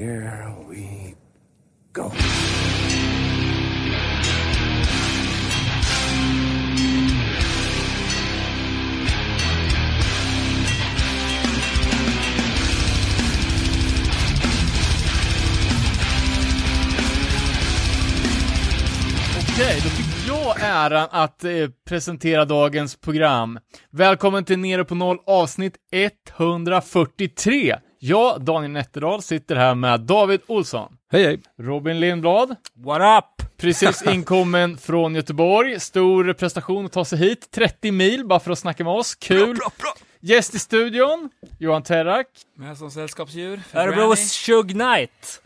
here we go. Okej, då fick jag äran att eh, presentera dagens program. Välkommen till Nere på Noll avsnitt 143. Jag, Daniel Nätterdal, sitter här med David Olsson. Hej hej! Robin Lindblad, What up? precis inkommen från Göteborg. Stor prestation att ta sig hit. 30 mil bara för att snacka med oss. Kul. Gäst i studion, Johan Terrak, Med som sällskapsdjur. Örebros. Shug Knight.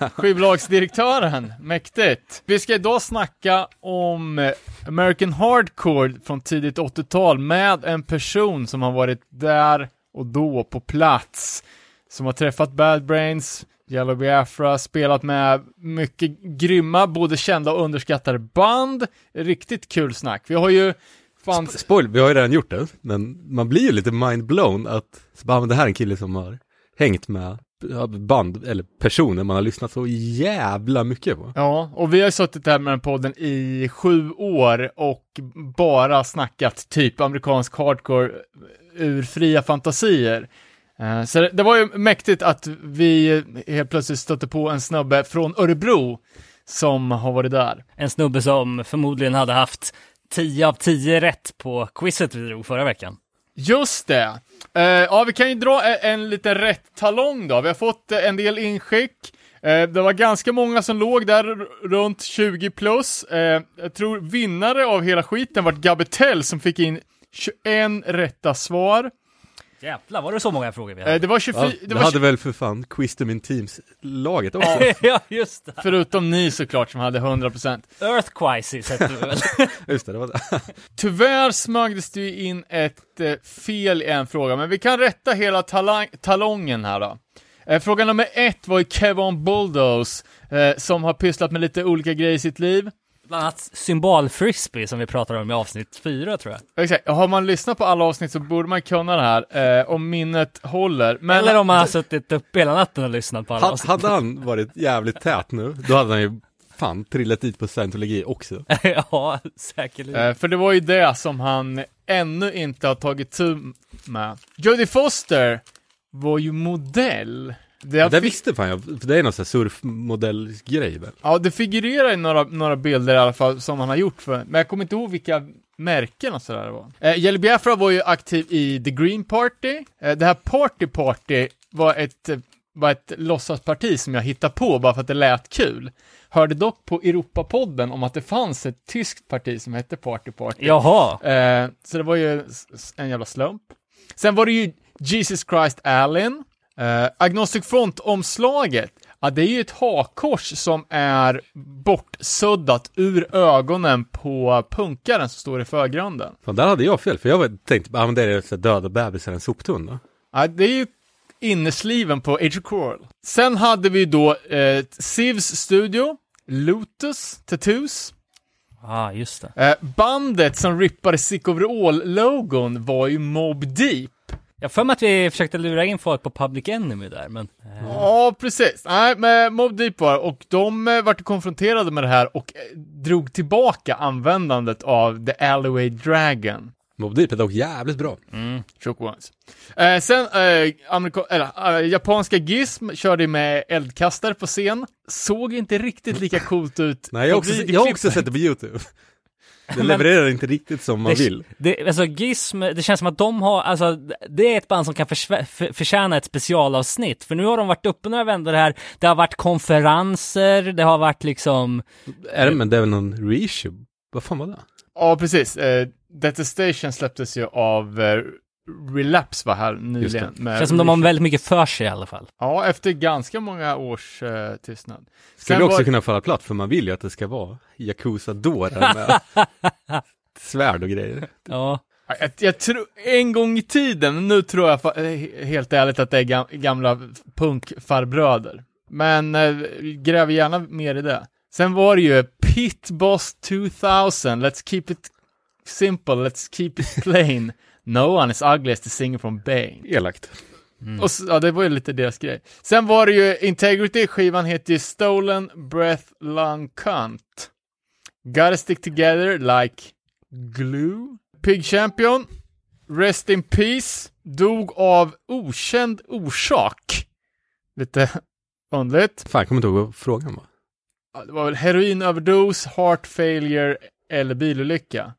skivbolagsdirektören. Mäktigt. Vi ska idag snacka om American Hardcore från tidigt 80-tal med en person som har varit där och då på plats. Som har träffat Bad Brains, Yellow Biafra, spelat med mycket grymma, både kända och underskattade band. Riktigt kul snack. Vi har ju fan... Spoil, vi har ju redan gjort det, men man blir ju lite mind-blown att, bara, men det här är en kille som har hängt med band, eller personer man har lyssnat så jävla mycket på. Ja, och vi har suttit här med den podden i sju år och bara snackat typ amerikansk hardcore ur fria fantasier. Eh, Så det, var ju mäktigt att vi helt plötsligt stötte på en snubbe från Örebro som har varit där. En snubbe som förmodligen hade haft 10 av 10 rätt på quizet vi drog förra veckan. Just det! Eh, ja, vi kan ju dra en, en liten rätt talong då. Vi har fått en del inskick. Eh, det var ganska många som låg där runt 20 plus. Jag tror vinnare av hela skiten var Gabetell som fick in 21 rätta svar. Jävlar, var det så många frågor vi hade? Eh, det var 24, Ja, det det var hade väl för fan Quiz to Min Teams-laget också. ja, just det. förutom ni såklart som hade 100%. Earth Crisis hette vi väl? Just det, det var det. Tyvärr smögdes det ju in ett eh, fel i en fråga, men vi kan rätta hela talang, talongen här då. Eh, fråga nummer ett var ju Kevin Bulldoze, som har pysslat med lite olika grejer i sitt liv. Bland annat symbolfrisbee som vi pratade om i avsnitt 4 tror jag. Exakt, har man lyssnat på alla avsnitt så borde man kunna det här, eh, om minnet håller. Men, Eller om man har suttit upp hela natten och lyssnat på alla Ha- avsnitt. Hade han varit jävligt tät nu, då hade han ju fan trillat dit på scientologi också. ja, säkerligen. Eh, för det var ju det som han ännu inte har tagit tur med. Jodie Foster var ju modell. Det, Det fi- visste fan jag, för det är någon sån här surfmodellgrej väl? Ja, det figurerar i några, några bilder i alla fall som han har gjort för, men jag kommer inte ihåg vilka märken och sådär det var. Eh, Jelly Biafra var ju aktiv i The Green Party. Eh, det här Party Party var ett, var ett låtsasparti som jag hittade på bara för att det lät kul. Hörde dock på Europapodden om att det fanns ett tyskt parti som hette Party Party. Jaha. Eh, så det var ju en jävla slump. Sen var det ju Jesus Christ Allen. Eh, Agnostic Front-omslaget. Ja, det är ju ett hakkors som är bortsuddat ur ögonen på punkaren som står i förgrunden. Fan, där hade jag fel, för jag var- tänkte bara, ah, men det är döda bebisar i en soptunna. Ja, det är ju innersliven på Age of Coral. Sen hade vi då eh, Sivs studio, Lotus, Tattoos. Ja, ah, just det. Eh, bandet som rippade Sick Overall-logon var ju Mob Deep. Jag för mig att vi försökte lura in folk på Public Enemy där, men... eh, Ja, precis. Nej, men Mob Deep var och de eh, vart konfronterade med det här och eh, drog tillbaka användandet av The Alleyway Dragon. Mobb Deep är dock jävligt bra. Choke ones. Eh, sen, eh, amerika- eller, eh, japanska Gizm körde med eldkastare på scen. Såg inte riktigt lika coolt ut. Nej, jag har också, jag också sett det på YouTube. Det Men- levererar inte riktigt som man det, vill. Det, alltså Gizm, det känns som att de har, alltså det är ett band som kan försvä- för, förtjäna ett specialavsnitt. För nu har de varit uppe några vändor här, det har varit konferenser, det har varit liksom, Är det, men det är väl någon reissue? Vad fan var det? Ja, precis. Eh, Detestation släpptes ju av eh, Relapse var här nyligen. det. med känns som de har väldigt mycket för sig i alla fall. Ja, efter ganska många års eh, tystnad. Skulle Sen också var- kunna falla platt, för man vill ju att det ska vara Yakuza-dårar med svärd och grejer. Ja, Ja, Jag, jag tror, en gång i tiden, nu tror jag eh, helt ärligt att det är gam, gamla punkfarbröder. Men eh, gräver gärna mer i det. Sen var det ju Pitboss 2000, let's keep it simple, let's keep it plain. No one is ugly as the singer from Bane. Elakt. Och, s- ja, det var ju lite deras grej. Sen var det ju Integrity, skivan heter ju Stolen Breath Lung Cunt. Gotta stick together like glue. Pig Champion, Rest in Peace, dog av okänd orsak. Lite underligt. Fan, jag kommer inte ihåg vad frågan var. Ja, Det var väl heroinöverdos, heart failure eller bilolycka.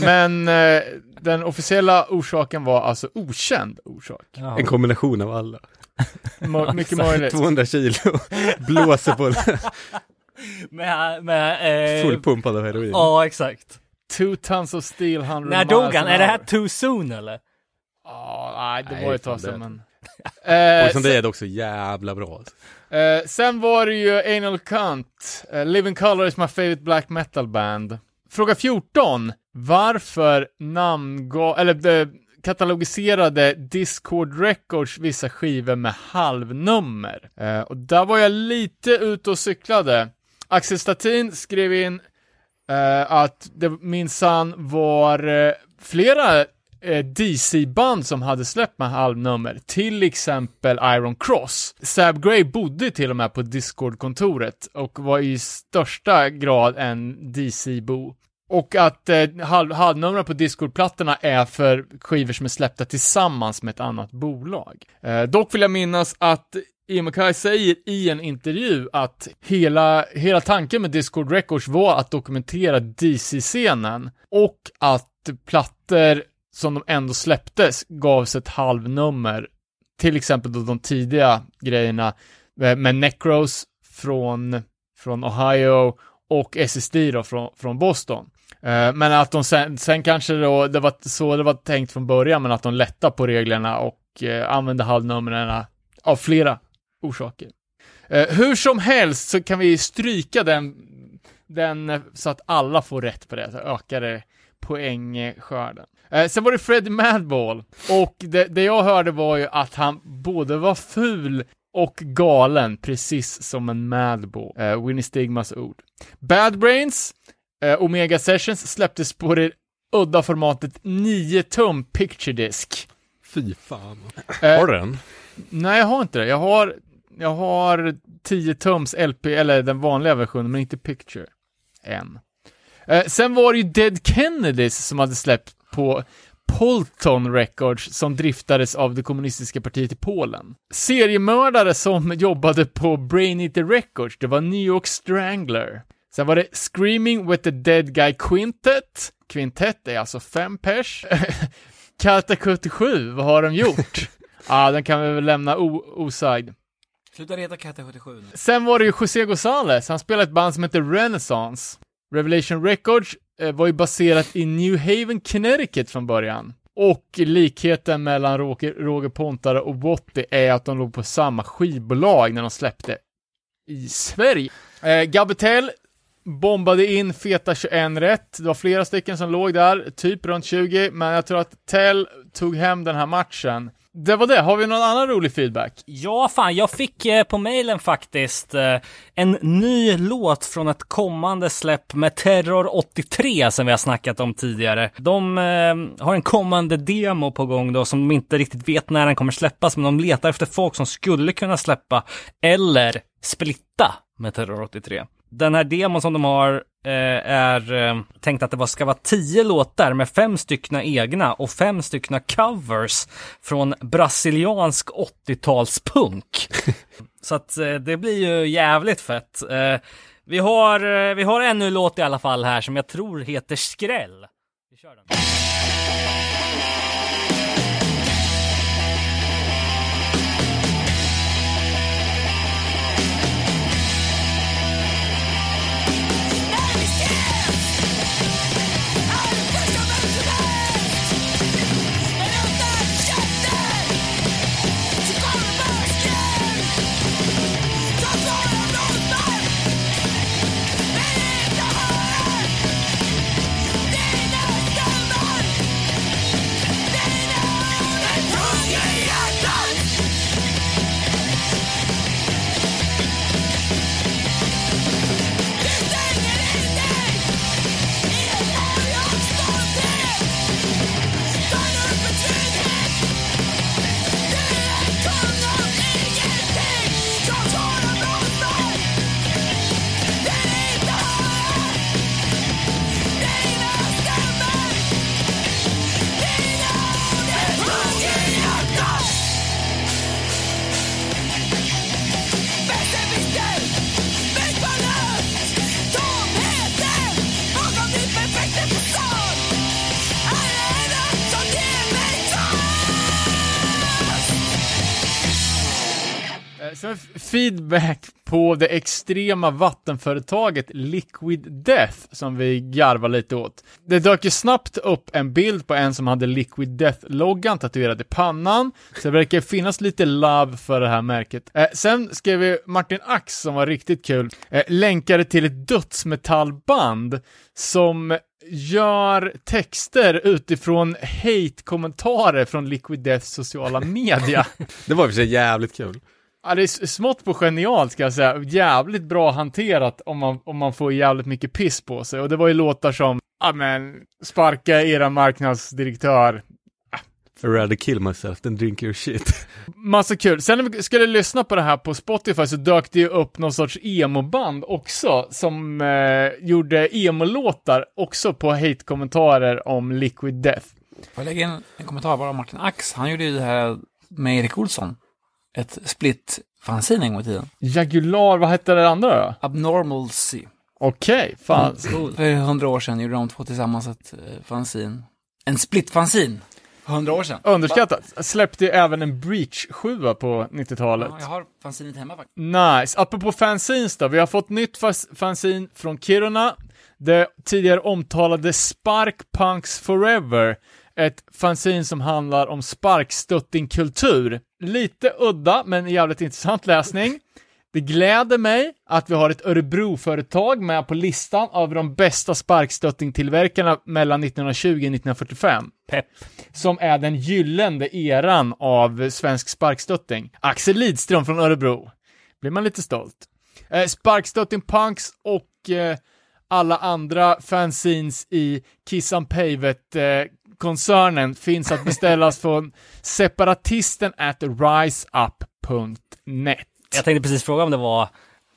Men eh, den officiella orsaken var alltså okänd orsak. Ja. En kombination av alla. Mo- mycket möjligt. 200 kilo, blåser på Med, med, eh, fullpumpad av heroin. Ja, exakt. Two tons of steel, 100 När dog han? an Är det här too soon eller? Ja, nej, det Nej, var ett fan, tag sedan men... Och Eh, som det är det också jävla bra. alltså. Eh, sen var det ju Anal Cunt. Uh, Living Color is my favorite black metal band. Fråga 14. Varför namngav, eller eh, katalogiserade Discord Records vissa skivor med halvnummer? Eh, och där var jag lite ute och cyklade. Axel Statin skrev in eh, att det minsann var eh, flera Eh, DC-band som hade släppt med halvnummer, till exempel Iron Cross. Sab Gray bodde till och med på Discord-kontoret och var i största grad en DC-bo. Och att eh, halv, halvnumren på Discord-plattorna är för skivor som är släppta tillsammans med ett annat bolag. Eh, dock vill jag minnas att Imakai säger i en intervju att hela, hela tanken med Discord Records var att dokumentera DC-scenen och att plattor som de ändå släpptes gavs ett halvnummer. Till exempel då de tidiga grejerna med Necros från, från Ohio och SSD då från, från Boston. Eh, men att de sen, sen kanske då, det var så det var tänkt från början, men att de lättar på reglerna och eh, använder halvnumren av flera orsaker. Eh, hur som helst så kan vi stryka den, den så att alla får rätt på det, så ökar det poängskörden. Eh, sen var det Freddie Madball, och det, det jag hörde var ju att han både var ful och galen, precis som en Madball. Eh, Winnie Stigmas ord. Bad Brains, eh, Omega Sessions släpptes på det udda formatet 9 tum picture disc. Fy fan. Eh, Har du den? Nej, jag har inte det. Jag har, jag har 10 tums LP, eller den vanliga versionen, men inte Picture. Än. Eh, sen var det ju Dead Kennedys som hade släppt på Polton Records som driftades av det kommunistiska partiet i Polen. Seriemördare som jobbade på Brain Eater Records, det var New York Strangler. Sen var det Screaming with the Dead Guy Quintet. Quintet är alltså fem pers. Karta 77, vad har de gjort? Ja, den kan vi väl lämna osagd. Sluta reta Katta 77 nu. Sen var det ju José González, han spelade ett band som heter Renaissance. Revelation Records Eh, var ju baserat i New Haven, Connecticut från början. Och likheten mellan Roger, Roger Pontare och Wotti är att de låg på samma skivbolag när de släppte i Sverige. Eh, Gabetel bombade in feta 21 rätt. Det var flera stycken som låg där, typ runt 20, men jag tror att Tell tog hem den här matchen. Det var det. Har vi någon annan rolig feedback? Ja, fan, jag fick eh, på mejlen faktiskt eh, en ny låt från ett kommande släpp med Terror 83 som vi har snackat om tidigare. De eh, har en kommande demo på gång då som de inte riktigt vet när den kommer släppas, men de letar efter folk som skulle kunna släppa eller splitta med Terror 83. Den här demon som de har är eh, tänkt att det ska vara tio låtar med fem styckna egna och fem styckna covers från brasiliansk 80-talspunk. Så att eh, det blir ju jävligt fett. Eh, vi, har, eh, vi har ännu en låt i alla fall här som jag tror heter Skräll. Vi kör den. Sen feedback på det extrema vattenföretaget Liquid Death som vi garvar lite åt. Det dök ju snabbt upp en bild på en som hade Liquid Death-loggan tatuerad i pannan, så det verkar finnas lite love för det här märket. Eh, sen skrev vi Martin Ax som var riktigt kul, eh, länkade till ett dödsmetallband som gör texter utifrån hate-kommentarer från Liquid Deaths sociala media. Det var i och för sig jävligt kul. Ja, det är smått på genialt ska jag säga. Jävligt bra hanterat om man, om man får jävligt mycket piss på sig. Och det var ju låtar som, ja men, sparka era marknadsdirektör. I'd rather kill myself than drink your shit. Massa kul. Sen när vi skulle lyssna på det här på Spotify så dök det ju upp någon sorts emo-band också, som eh, gjorde emo-låtar också på hate-kommentarer om Liquid Death. Får jag lägga in en kommentar bara om Martin Ax? Han gjorde ju det här med Erik Olsson. Ett split fanzine en gång i tiden. Jagular, vad hette det andra då? Abnormalcy. Okej, fan. För hundra år sedan gjorde de två tillsammans ett eh, fanzine. En split fanzine. Hundra år sedan. Underskattat. Släppte ju även en Breach 7 på 90-talet. Ja, jag har fanzinet hemma faktiskt. Nice. Apropå fanzines då, vi har fått nytt fanzine från Kiruna. Det tidigare omtalade Spark Punks Forever. Ett fanzine som handlar om sparkstöttingkultur. Lite udda, men jävligt intressant läsning. Det gläder mig att vi har ett Örebro-företag med på listan av de bästa sparkstöttingtillverkarna mellan 1920 och 1945 Pepp. som är den gyllene eran av svensk sparkstötting. Axel Lidström från Örebro. Blir man lite stolt. Eh, sparkstötting Punks och eh, alla andra fanzines i Kissan Pavet eh, koncernen finns att beställas från separatisten at riseup.net. Jag tänkte precis fråga om det var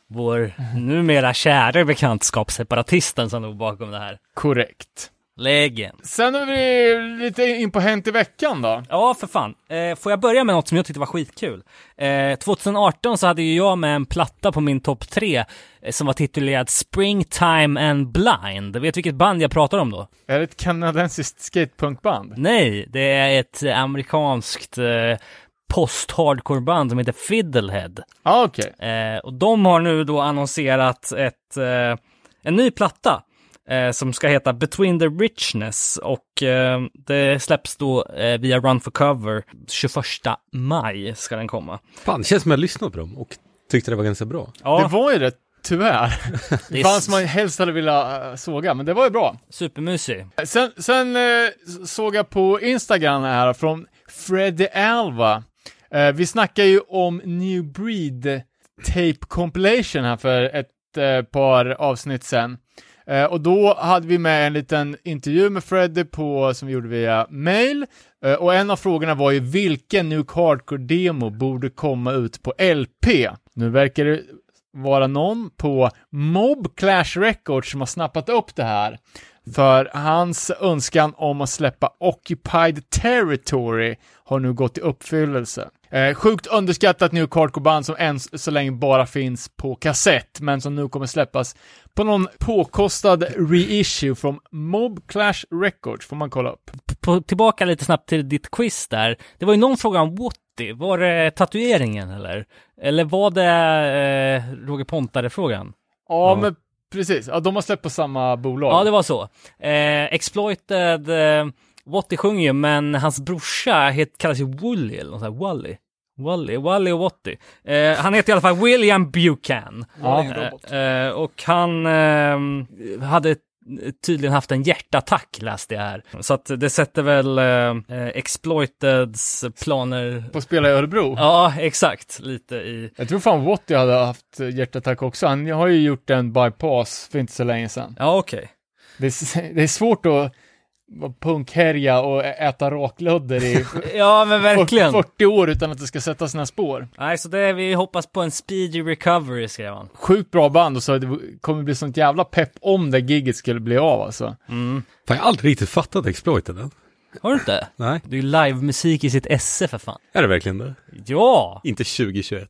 vår numera kära bekantskap separatisten som låg bakom det här. Korrekt. Legend. Sen är vi lite in på Hänt i veckan då. Ja, för fan. Eh, får jag börja med något som jag tyckte var skitkul? Eh, 2018 så hade ju jag med en platta på min topp tre eh, som var titulerad Springtime and Blind. Vet du vilket band jag pratar om då? Är det ett kanadensiskt skatepunkband? Nej, det är ett eh, amerikanskt eh, post-hardcore-band som heter Fiddlehead. Ah, okej. Eh, och de har nu då annonserat ett, en ny platta eh, som ska heta Between the Richness och eh, det släpps då eh, via Run for Cover 21 maj ska den komma. Fan, det känns som jag lyssnat på dem och tyckte det var ganska bra. Ja, Det var ju det, tyvärr. det Det är fanns man helst hade velat äh, såga, men det var ju bra. supermysig. Sen, sen eh, såg jag på Instagram här från Freddy Alva. Eh, vi snackar ju om New Breed Tape Compilation här för ett eh, par avsnitt sen. Eh, och då hade vi med en liten intervju med Freddy på, som vi gjorde via mail. Eh, och en av frågorna var ju vilken Nuke Hardcore-demo borde komma ut på LP? Nu verkar det vara någon på Mob Clash Records som har snappat upp det här. För hans önskan om att släppa Occupied Territory har nu gått i uppfyllelse. Eh, sjukt underskattat nu Hardcore-band som än så länge bara finns på kassett, men som nu kommer släppas på någon påkostad reissue från Mob Clash Records, får man kolla upp. På, tillbaka lite snabbt till ditt quiz där. Det var ju någon fråga om Wotti. Var det tatueringen eller? Eller var det eh, Roger Pontare-frågan? Ja, Ja. men precis. Ja, de har släppt på samma bolag. Ja, det var så. Eh, Exploited, eh, Watty sjunger ju, men hans brorsa het, kallas ju Wooly eller något sånt här, Wally. Wally, Wally och Watty. Eh, han heter i alla fall William Buchan. Ja. Eh, eh, och han eh, hade tydligen haft en hjärtattack läste jag här. Så att det sätter väl eh, eh, Exploiteds planer På att spela i Örebro. Ja, exakt. Lite i... Jag tror fan Watty hade haft hjärtattack också. Han har ju gjort en bypass för inte så länge sedan. Ja, okej. Det är, det är svårt att punkhärja och äta raklödder i Ja, men verkligen. 40 år utan att det ska sätta sina spår. Nej, så det, vi hoppas på en speedy recovery, skrev han. Sjukt bra band och så det kommer bli sånt jävla pepp om det gigget skulle bli av alltså. Mm. Fan, jag har aldrig riktigt fattat exploiten än. Har du inte? Nej, Det är ju livemusik i sitt esse för fan. är det verkligen det? Ja! Inte 2021.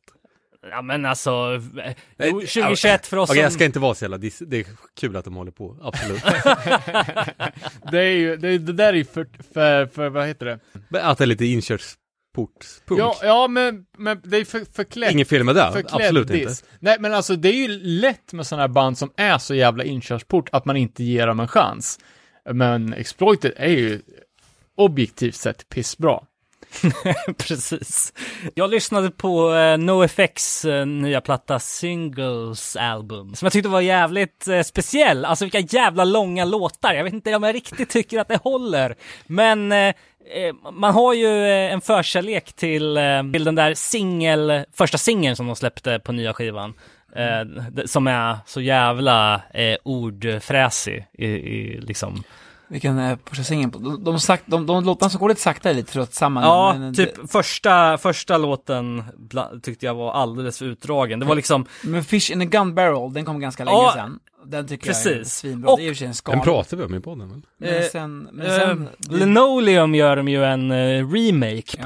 Ja men alltså, eh, Nej, jo, 2021 för oss jag som... ska inte vara så jävla dis- Det är kul att de håller på, absolut. Det är ju, det, det där är ju för, för, för, vad heter det? Att det är lite inkörsport inkörsport. Ja, ja men, men det är för, förklätt. Ingen fel med det, förklädd absolut diss. inte. Nej, men alltså det är ju lätt med sådana här band som är så jävla inkörsport att man inte ger dem en chans. Men Exploited är ju objektivt sett pissbra. Precis. Jag lyssnade på eh, NoFX eh, nya platta Singles album som jag tyckte var jävligt eh, speciell. Alltså vilka jävla långa låtar. Jag vet inte om jag riktigt tycker att det håller. Men eh, eh man har ju eh, en förkärlek till, eh, till den där singel, första singeln som de släppte på nya skivan. Mm. som är så jävla eh, ordfräsig i, i liksom vilken är första singeln på? De, de, sagt, de, de låtarna som går lite sakta är lite tröttsamma. Ja, men, typ första, första låten tyckte jag var alldeles för utdragen. Det var liksom, Det, men Fish in a Gun Barrel, den kom ganska länge Ja, sedan. Den tycker jag är precis. svinbra. Och- det är ju en Den skala. pratar vi om i podden väl? Men Eh, sen, men eh, sen Linoleum gör de ju en eh, remake Ja.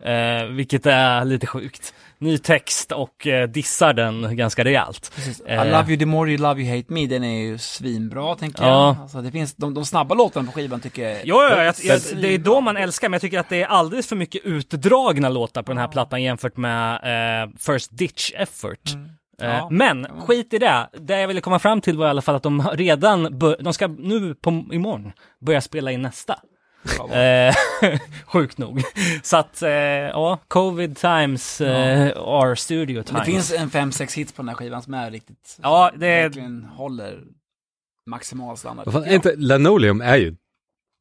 på, eh, vilket är lite sjukt. Ny text och eh, dissar den ganska rejält. Precis. Eh. I love you the more you love you hate me, den är ju svinbra tänker Ja. jag. Alltså, det finns, de, de snabba låtarna på skivan tycker jag Ja, ja, jag, det är då man älskar, men jag tycker att det är alldeles för mycket utdragna låtar på den här plattan jämfört med eh, First Ditch Effort. Eh, Ja. Men skit i det. Det jag ville komma fram till var i alla fall att de redan, de ska nu på imorgon börja spela in nästa. Eh, sjukt nog. Så att, eh, ja, covid times eh, are studio times. Det finns en fem sex hits på den här skivan som är riktigt, Ja, det är, verkligen håller maximal standard. Vad fan, jag. inte, Linoleum är ju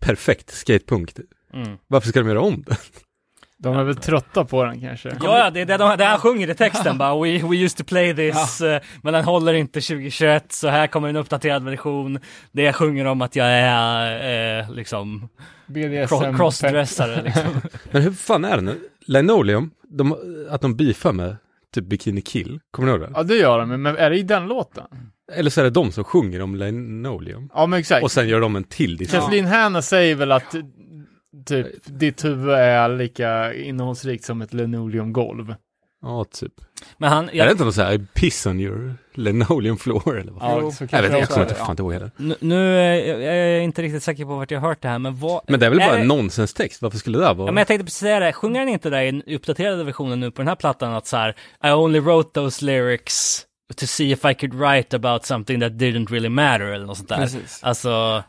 perfekt skatepunk. mm. Varför ska de göra om det? De är väl trötta på den kanske. Ja, ja, det är det, de, det han sjunger i texten bara We, we used to play this, eh, men den håller inte 2021, så här kommer en uppdaterad version. Det jag sjunger om att jag är eh, liksom BDSM. cro- crossdressare liksom. Men hur fan är det nu? Linoleum, de, att de beefar med typ Bikini Kill, kommer ni ihåg det? Ja, det gör de, men är det i den låten? Eller så är det de som sjunger om Linoleum. Ja, men exakt. Och sen gör de en till. Kathleen Hanna säger väl att typ ditt huvud är lika innehållsrikt som ett linoleumgolv. Ja, typ. Men han, Är det jag, inte något så här, I piss on your linoleum floor eller vad? Ja, så Jag vet det jag också kommer är. inte fan inte ihåg heller. nu, nu eh, jag är inte riktigt säker på vart jag har hört det här, men vad... Men det är väl bara det- en nonsenstext, varför skulle det där vara? Ja, men jag tänkte precis säga det, sjunger han inte där i den uppdaterade versionen nu på den här plattan att så här I only wrote those lyrics to see if I could write about something that didn't really matter eller något sånt där. Precis. Alltså,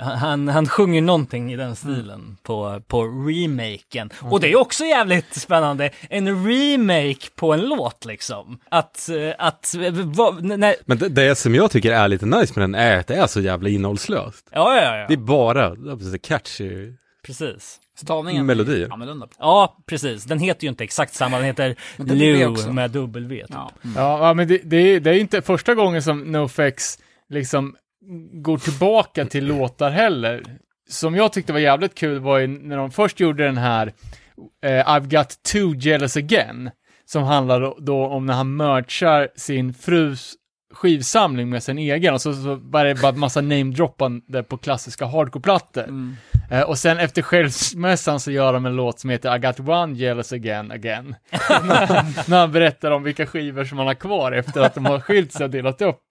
han, han sjunger någonting i den stilen på, på remaken. Och det är också jävligt spännande, en remake på en låt liksom. Att, eh, att, eh, vad, när, Men det, det som jag tycker är lite nice med den är att det är så jävla innehållslöst. ja, ja, ja, Det är bara det är catchy precis. Stavningen Melodier. är annorlunda. Ja, precis. Den heter ju inte exakt samma, den heter Lou med W. typ. Ja. Ja, ja men det, det, är, det är inte första gången som NoFX liksom går tillbaka till låtar heller. Som jag tyckte var jävligt kul var ju när de först gjorde den här eh, I've got too jealous again. Som handlar då, om när han merchar sin frus skivsamling med sin egen och så, så var det bara massa namedroppande på klassiska hardcore-plattor. Mm. Eh, och sen efter skilsmässan så gör de en låt som heter I got one jealous again, again. när han berättar om vilka skivor som han har kvar efter att de har skilt sig och delat upp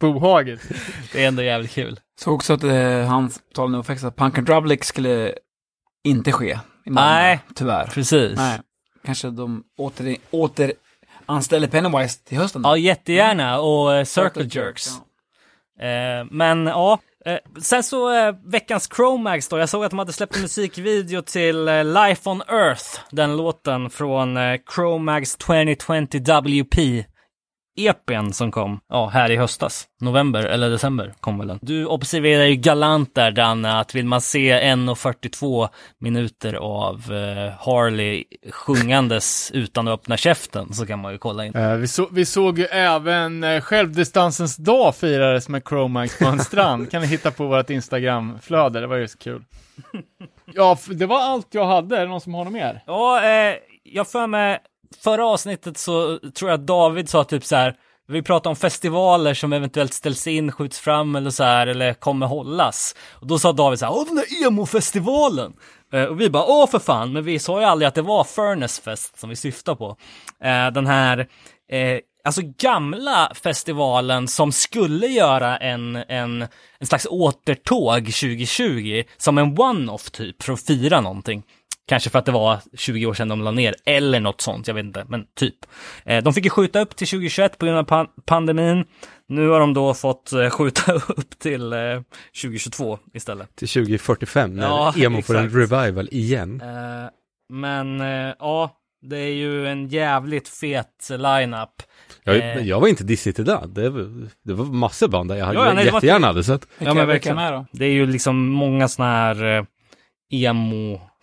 bohaget. Det är ändå jävligt kul. Så också att eh, han talade nog faktiskt att Punk and Drublic skulle inte ske i Malmö. Nej. Tyvärr. Precis. Nej. Kanske de åter, åter anställer Pennywise till hösten. Ja, jättegärna. Och eh, Circle Jerks. Ja. Eh, men ja, eh, sen så eh, veckans Chromags då. Jag såg att de hade släppt en musikvideo till eh, Life on Earth. Den låten från eh, Chromags 2020 WP. EPn som kom, ja, här i höstas. November eller december kom väl den. Du observerar ju galant där Danne, att vill man se 1.42 minuter av eh, Harley sjungandes utan att öppna käften så kan man ju kolla in. Eh, vi, så, vi såg ju även eh, självdistansens dag firades med Chromax på en strand. kan ni hitta på vårt Instagram-flöde, det var ju så kul. Ja, det var allt jag hade. Är det någon som har något mer? Ja, eh, jag för mig, förra avsnittet så tror jag att David sa typ så här, vi pratade om festivaler som eventuellt ställs in, skjuts fram eller så här, eller kommer hållas. Och då sa David så här, åh den där emo-festivalen! Eh, och vi bara, åh för fan, men vi sa ju aldrig att det var Furnace Fest som vi syftar på. Eh, den här, eh, alltså gamla festivalen som skulle göra en, en, en slags återtåg 2020, som en one-off typ, för att fira någonting. Kanske för att det var 20 år sedan de la ner, eller något sånt, jag vet inte, men typ. Eh, de fick ju skjuta upp till 2021 på grund av pan pandemin. Nu har de då fått eh, skjuta upp till eh, 2022 istället. Till 2045 när Ja, emo får en exakt. revival igen. Eh, men eh, ja, det är ju en jävligt fet lineup. Jag, Eh. jag var inte dissig till det. Det var, det var massor band där jag hade Ja, ja, nej, jättegärna hade sett. Vilka, men verkligen. Det är ju liksom många sådana här eh,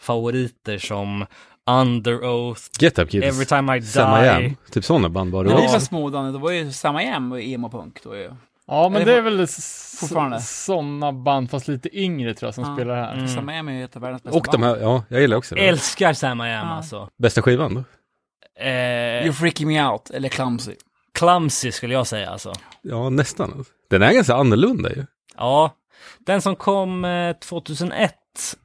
emo-favoriter som Under Oath, Get Up Kids, Every Time I Sam I Die. Am. Typ sådana band var det När vi var små Danne, då var ju samma jäm och emo-punk då ju. Ja, men Är det det är väl fortfarande? sådana band, fast lite yngre tror jag, som Ja. spelar här. Mm. Samma jäm är ju ett av världens bästa Och de här, ja, jag gillar också det. Älskar Sam I Am Ja. alltså. Bästa skivan då? Eh, You're freaking me out, eller clumsy. clumsy skulle jag säga alltså. Ja, nästan. Den är ganska annorlunda ju. Ja, den som kom eh, 2001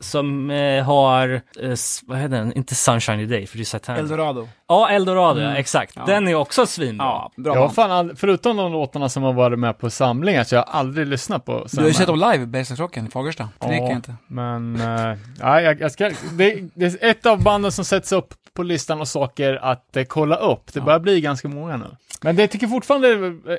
som eh, har, eh, vad heter den, inte Sunshiny Day för det är Satan. Eldorado. Ja, Eldorado, Mm. exakt. Ja. Den är också svinbra. Ja, bra Jag fan ald- förutom de låtarna som har varit med på samlingar, så jag har aldrig lyssnat på Du har ju sett dem live, Bergslagsrocken i Fagersta. Det Ja. räcker inte. Men, uh, ja, jag, jag ska, det, det är ett av banden som sätts upp på listan och saker att eh, kolla upp. Det Ja. börjar bli ganska många nu. Men det jag tycker fortfarande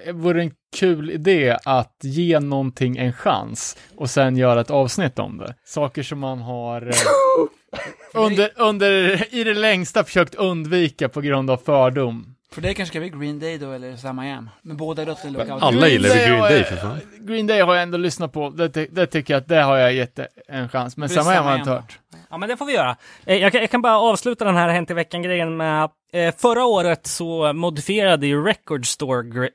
eh, vore en kul idé att ge någonting en chans och sen göra ett avsnitt om det. Saker som man har eh, under, under, i det längsta försökt undvika på grund av fördom. För det kanske ska bli Green Day då, eller Samma Jam. Men båda rötter lookout. Alla gillar Green Day jag- för fan. Green Day har jag ändå lyssnat på. Det, det tycker jag att det har jag gett en chans. Men Det är samma har jag Sam I inte Am. hört. Ja, men det får vi göra. Eh, Jag kan, jag kan bara avsluta den här Hänt i veckan-grejen med eh, förra året så modifierade ju Record Store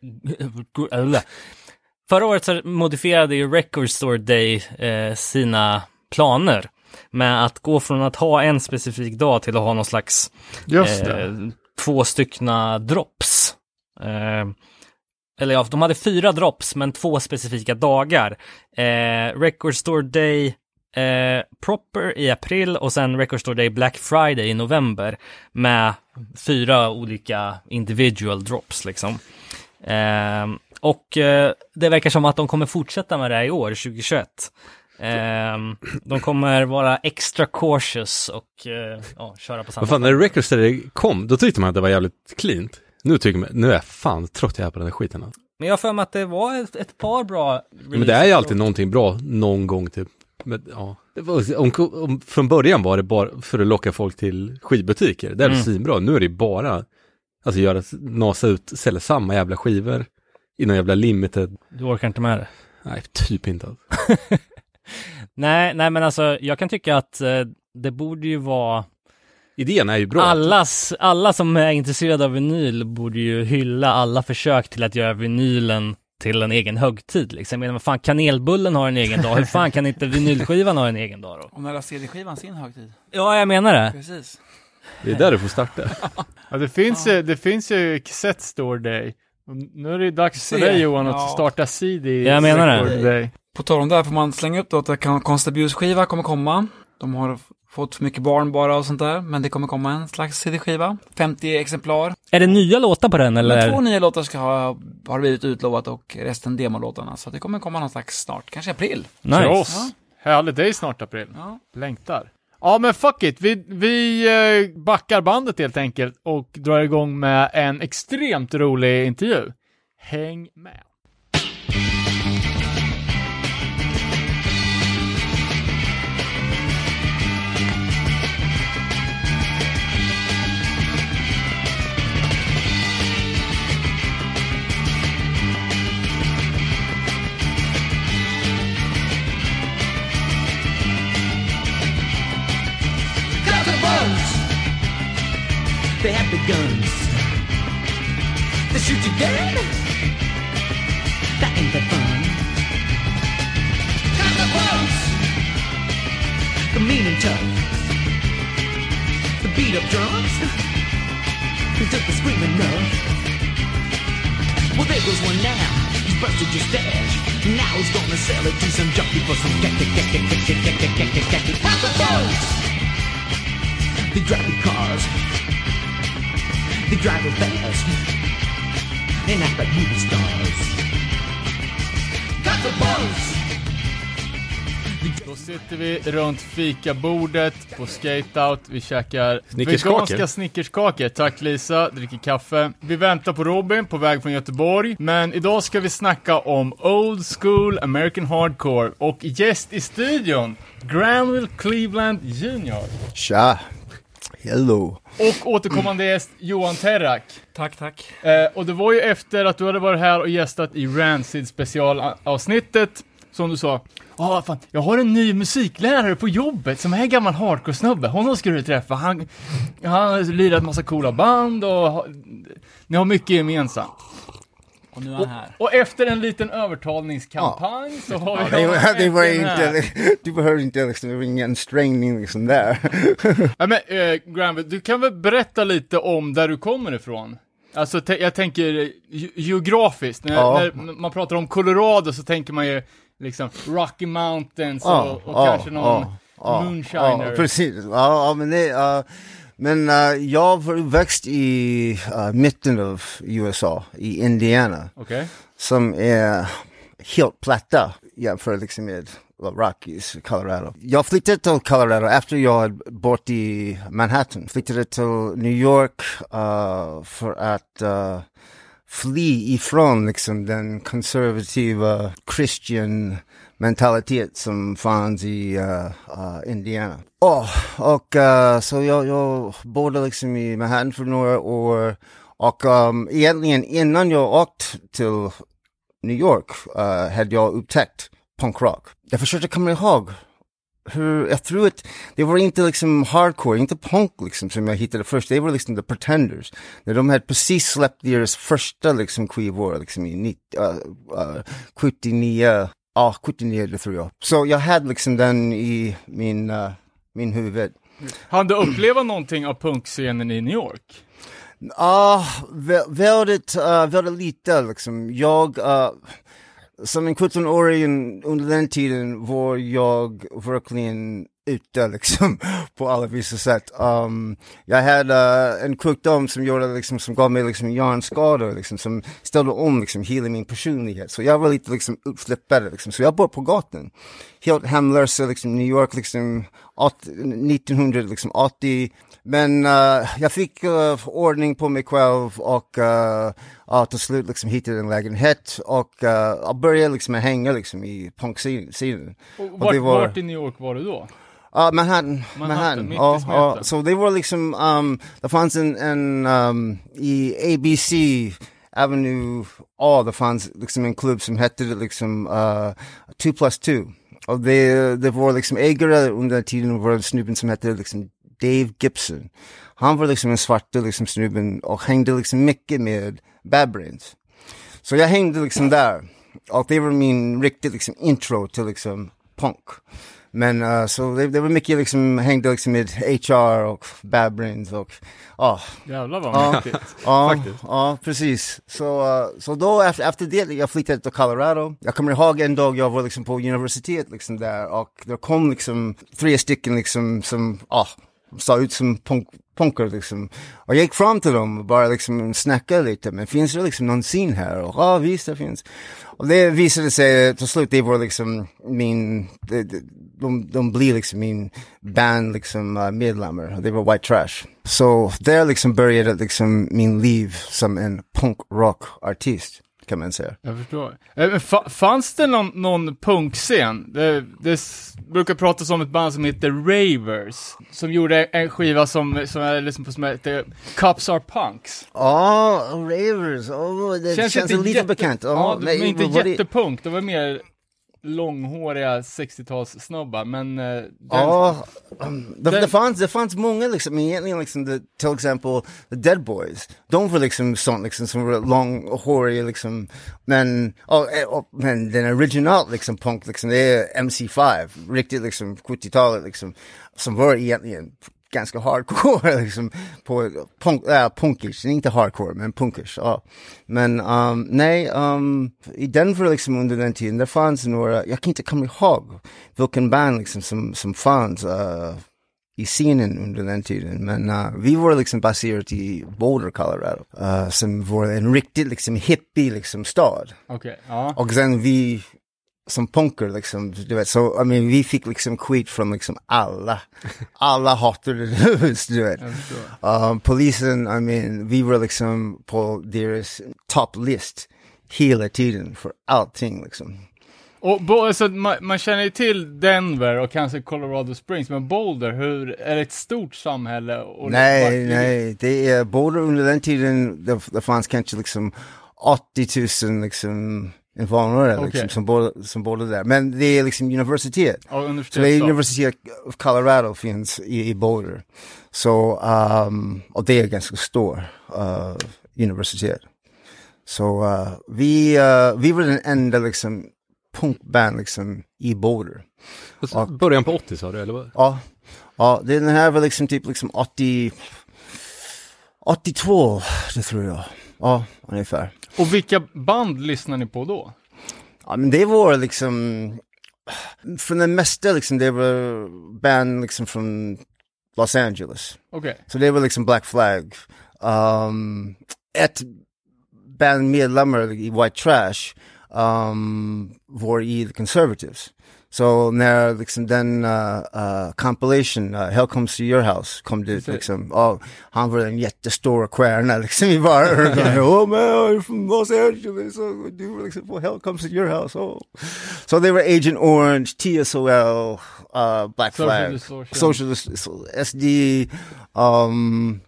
Förra året så modifierade ju Record Store Day eh, sina planer med att gå från att ha en specifik dag till att ha någon slags eh, två styckna drops. Eh, eller ja, de hade fyra drops men två specifika dagar. Eh, Record Store Day eh, Proper i april och sen Record Store Day Black Friday i november med fyra olika individual drops liksom. Eh, och eh, det verkar som att de kommer fortsätta med det här i år, 2021. Eh, de kommer vara extra cautious och eh, ja, köra på samma Vad fan, när Record Store kom, då tyckte man att det var jävligt cleant. Nu tycker man, nu är jag fan trött jag är på den här skiten. Alltså. Men jag har för mig att det var ett, ett par bra Men det är ju alltid någonting bra någon gång typ. Men, ja. Var, om, om, från början var det bara för att locka folk till skivbutiker. Det är Mm. mm. svinbra. Nu är det bara, alltså göra, nasa ut, sälja samma jävla skivor i någon jävla limited. Du orkar inte med det? Nej, typ inte. Nej, nej men alltså jag kan tycka att eh, det borde ju vara Idén är ju bra. allas, alla som är intresserade av vinyl borde ju hylla alla försök till att göra vinylen till en egen högtid liksom. Jag menar, vad fan, kanelbullen har en egen dag, hur fan kan inte vinylskivan ha en egen dag då? Och när la CD-skivan sin högtid. Ja, jag menar det. Precis. Det är där du får starta. Ja, det finns, ju, det finns ju Cassette Store Day. Nu är det dags för Se. dig Johan att starta CD Jag menar det. Day. På tal om det här får man slänga upp då att Constabuse-skiva kommer komma. De har fått för mycket barn bara och sånt där, men det kommer komma en slags CD-skiva. 50 exemplar. Är det nya låtar på den Men eller? två nya låtar ska ha, har blivit utlovat och resten demolåtarna. Så det kommer komma någon slags snart, kanske april. För Nice. oss. Härligt, det är snart april. Ja. Längtar. Ja men fuck it, vi, vi eh, backar bandet helt enkelt och drar igång med en extremt rolig intervju. Häng med. Have the guns. They shoot you dead. That ain't the fun. Got the mean and tough. The beat up drums. Who took the screaming enough? Well, there goes one now. Busted your stash. Now he's gonna sell it to some junkie for some cat cat cat cat cat cat cat cat cat cat cat Got the bones. They drive the cars. They drive real fast. And act like movie stars. Got the buzz. Då sitter vi runt fikabordet på skateout, vi käkar veganska snickerskakor. Tack Lisa, dricker kaffe. Vi väntar på Robin på väg från Göteborg, men idag ska vi snacka om Old School American Hardcore och gäst i studion, Granville Cleveland Jr. Tja. Hello. Och återkommande gäst Johan Terrak. Tack, tack. Eh, och det var ju efter att du hade varit här och gästat i Rancid specialavsnittet, som du sa, Ja, fan, jag har en ny musiklärare på jobbet som är en gammal hardcore-snubbe. Honom ska du träffa. Han, han har lirat massa coola band och ni har mycket gemensamt. Och nu är han här. Och efter en liten övertalningskampanj så har vi... Det var, det var inte, du behöver inte liksom, det var ingen ansträngning liksom där. Ja, men, eh, Granville, du kan väl berätta lite om där du kommer ifrån? Alltså, te- jag tänker ge- geografiskt. När, Ja. när man pratar om Colorado så tänker man ju liksom Rocky Mountains och, Ja, och ja, kanske någon ja, ja, moonshiner. Ja, precis. Ja, ja men det, uh, men uh, jag var uppväxt i uh, mitten av USA, i Indiana, Okej. som är helt platta jämfört liksom med Rockies, Colorado. Jag flyttade till Colorado efter jag hade bott i Manhattan. Flyttade till New York uh, för att uh, fly ifrån liksom den konservativa Christian mentalitet som fanns i uh, uh, Indiana. Oh, och uh, så jag, jag bodde liksom i Manhattan för några år och um, egentligen innan jag åkte till New York uh, hade jag upptäckt punkrock. Jag försökte komma ihåg hur, jag tror att det var inte liksom hardcore, inte punk liksom som jag hittade först, det var liksom The Pretenders. När de hade precis släppt deras första liksom skivor liksom i 90, uh, uh, 79, ja 79 det tror jag. Så jag hade liksom den i min, uh, min huvud. Han du uppleva någonting av punkscenen i New York? Ja, vä- väldigt, uh, väldigt lite liksom. Jag, uh, som en 17-åring under den tiden var jag verkligen ute liksom på alla vissa sätt. Um, jag hade uh, en sjukdom som gjorde liksom, som gav mig liksom hjärnskador liksom, som ställde om liksom hela min personlighet. Så jag var lite liksom uppflippad liksom, så jag bor på gatan. Helt hemlös liksom New York liksom 80, 1980. Men uh, jag fick uh, ordning på mig själv och uh, till slut liksom hittade en lägenhet och jag började liksom hänga liksom i punksidan. Och vart, var- vart i New York var du då? Ja, Manhattan. Manhattan, Manhattan. i Ja, ja. Så det var liksom, um, det fanns en, en um, i ABC Avenue A, det fanns liksom en klubb som hette liksom uh, 2 plus 2. Och det, det var liksom ägare under den tiden var en snubben som hette liksom Dave Gibson. Han var liksom en svarte liksom snubben och hängde liksom mycket med Bad Brains. Så jag hängde liksom där. Och det var min riktigt liksom intro till liksom punk. Men uh, så det, det var mycket liksom, hängde liksom med HR och Bad Brains och ja, Jävlar vad Ja. mäktigt. ja, Faktiskt. ja precis. Så, uh, så då efter, efter det, jag flyttade till Colorado. Jag kommer ihåg en dag jag var liksom på universitet liksom där och det kom liksom tre stycken liksom som, ja, såg ut som punk, punkar liksom. Och jag gick fram till dem och bara liksom snackade lite, men finns det liksom någon scen här? Och ja, ah, visst det finns. Och det visade sig eh, till slut, det var liksom min, de, de, de, blir liksom min band liksom uh, medlemmar, det var White Trash. Så där liksom började liksom min liv som en punkrockartist. artist kan man säga. Jag förstår. Eh, men fa- fanns det någon, någon punkscen? Det, det brukar pratas om ett band som heter Ravers, som gjorde en skiva som, som är liksom på som heter Cups Are Punks. Ja, Ravers, oh, det känns, inte lite jätte- bekant. Ja, Oh, de är inte vad var det- jättepunk, de var mer långhåriga 60-talssnubbar, men... eh, den, Ja, um, det, Den- det, fanns, det fanns många liksom, egentligen liksom, det, till exempel The Dead Boys. De var liksom sånt liksom som var långhåriga liksom, men, oh, eh, oh, men den original liksom punk liksom, det är MC5, riktigt liksom 70-talet liksom, som var egentligen ganska hardcore liksom, på punk, äh, punkish, inte hardcore men punkish, ja. Men um, nej, um, i Denver liksom under den tiden, det fanns några, jag kan inte komma ihåg vilken band liksom som, som fanns uh, i scenen under den tiden. Men uh, vi var liksom baserat i Boulder, Colorado, uh, som var en riktigt liksom hippie liksom stad. Okej, ja. Och sen vi som punker liksom, du vet. Så, I mean, vi fick liksom skit från liksom alla. Alla hatade oss, du vet. Um, polisen, I mean, vi var liksom på deras top list hela tiden för allting liksom. Och bo, alltså, man, man känner ju till Denver och kanske Colorado Springs, men Boulder, hur, är det ett stort samhälle? Nej, vart- nej, det är både under den tiden, det, det fanns kanske liksom 80 000 liksom invånare Okej. liksom, som, bodde, som bodde där. Men det är liksom universitet. Ja, Så det är universitet. Of Colorado finns i, i Boulder. Så, um, och det är ganska stor uh, universitet. Så uh, vi, uh, vi var den enda liksom punkband liksom i Boulder. Och Början på 80 sa du, eller vad? Ja, ja det, den här var liksom typ liksom 80, 82, det tror jag. Ja, ungefär. Och vilka band lyssnar ni på då? Ja, men det var liksom, från det mesta liksom, det var band liksom från Los Angeles. Okej. Så det var liksom Black Flag. Um, ett band medlemmar i White Trash um, var i The Conservatives. Så när liksom den uh, uh, compilation, uh, Hell Comes to Your House, kom Precis. liksom, ja, han var en jättestor stjärna liksom i baren. oh man, I'm from Los Angeles, oh, du var liksom på Hell Comes to Your House. Oh. Så det var Agent Orange, TSOL, uh, Black Flag, Socialist Social. Socialist, SD, um,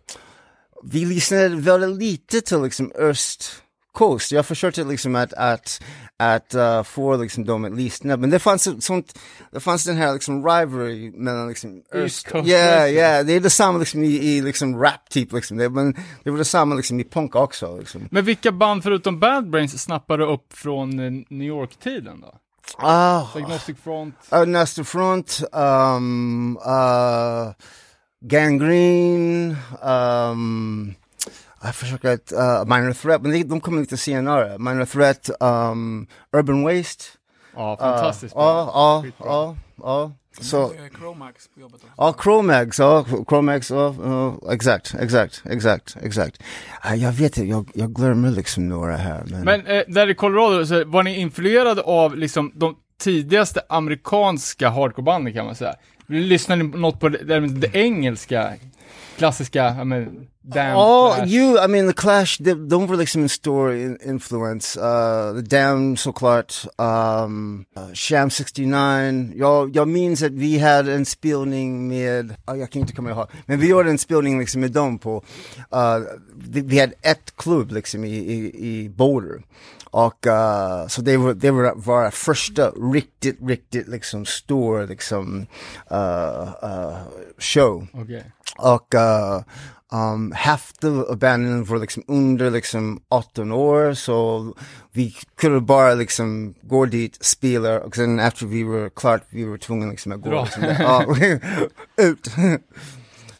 vi lyssnade väldigt lite till liksom Öst Coast. Jag försökte liksom att, att, att uh, få liksom dem att lyssna, men det fanns sånt, det fanns den här liksom rivalry mellan liksom East Coast, Ja, ja, det är detsamma liksom i, i liksom rap typ liksom, det, men det var detsamma liksom i punk också liksom. Men vilka band förutom Bad Brains snappade upp från eh, New York-tiden då? Ah, Agnostic Front? uh, Nasty Front, um, uh, Gangrene, um, jag försöker att, uh, Minor Threat, men de, de kommer lite senare. Minor Threat, um, Urban Waste. Ja, Uh, fantastiskt Ja, band. ja, ja, ja. Så, Chromax på jobbet också. ja, Chromax, ja, Chromax, ja, ja, exakt, exakt, exakt, exakt. Uh, jag vet inte, jag, jag glömmer liksom några här, men. Men eh, där i Colorado, så var ni influerade av liksom de tidigaste amerikanska hardcorebanden kan man säga? Lyssnade ni på något på det, det, det engelska, klassiska, ja men, Damn Oh, Clash? you, I mean the Clash, de, de var liksom en stor in, influence. Uh, The Damned såklart, um, uh, Sham 69. Jag, jag minns att vi hade en spelning med, oh, jag kan inte komma ihåg, men vi gjorde en spelning liksom med dem på, uh, vi, vi hade ett klubb liksom i, i, i Boulder. Och uh, så det var, det var första riktigt, riktigt liksom stor liksom uh, uh, show. Okej. Och um, hälften av banden var liksom under liksom 18 år så vi kunde bara liksom gå dit, spela och sen efter vi var klart vi var tvungna liksom att gå Bra. liksom, ut.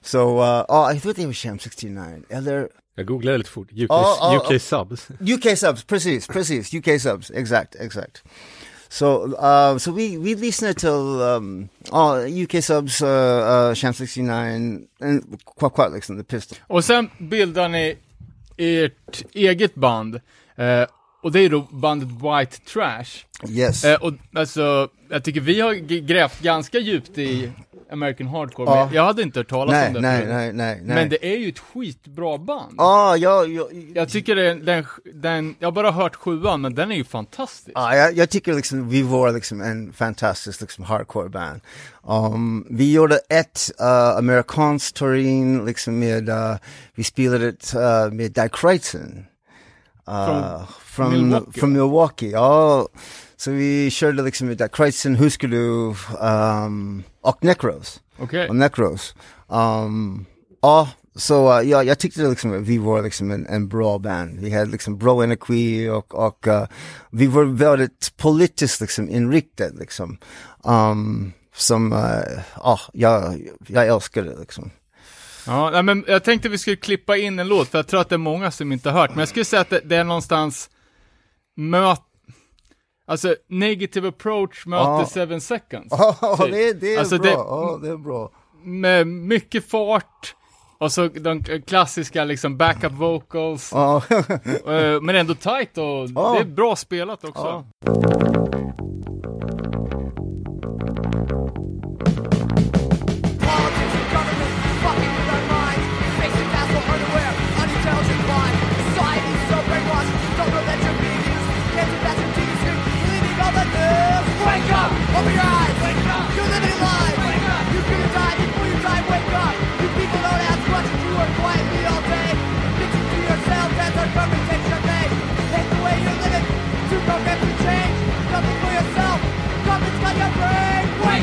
Så, uh, ja, jag tror det var Sham 69, eller Jag googlade lite fort. UK, Ja, ja, UK subs. UK subs, precis, precis, UK subs, exakt, exakt. Så, uh, så vi, vi lyssnade till um, ja, UK subs, uh, uh, Sham 69, en, quite, quite liksom, The Pistol. Och sen bildar ni ert eget band, eh, och det är då bandet White Trash. Yes. Eh, och alltså, jag tycker vi har grävt ganska djupt i American Hardcore, Ja. men jag hade inte hört talas nej, om det nej, nej, nej, nej. Men det är ju ett skitbra band. Ja, jag, jag, Jag tycker den, den, den, jag har bara hört sjuan, men den är ju fantastisk. ja, jag, jag tycker liksom vi var liksom en fantastisk liksom hardcore band. Um, vi gjorde ett uh, amerikanskt touring liksom med, uh, vi spelade ett uh, med Die Kreutzen. Uh, från, Milwaukee, från Milwaukee, ja. Så vi körde liksom med Die Kreutzen, Huskelu um, och Necros. Okej. och Necros. Um, ja, så uh, ja, jag tyckte liksom att vi var liksom en, en bra band. Vi hade liksom bra energi och, och uh, vi var väldigt politiskt liksom inriktade liksom. Um, som, uh, ja, jag, jag älskar det liksom. Ja, men jag tänkte vi skulle klippa in en låt, för jag tror att det är många som inte har hört, men jag skulle säga att det, det är någonstans möt... Alltså, negative approach möter Ja. seven seconds. Ja, typ. det, det är Alltså, bra. det- Ja, det är bra. Med mycket fart, och så de klassiska liksom backup vocals, Ja, eh, men ändå tight och det är bra spelat också.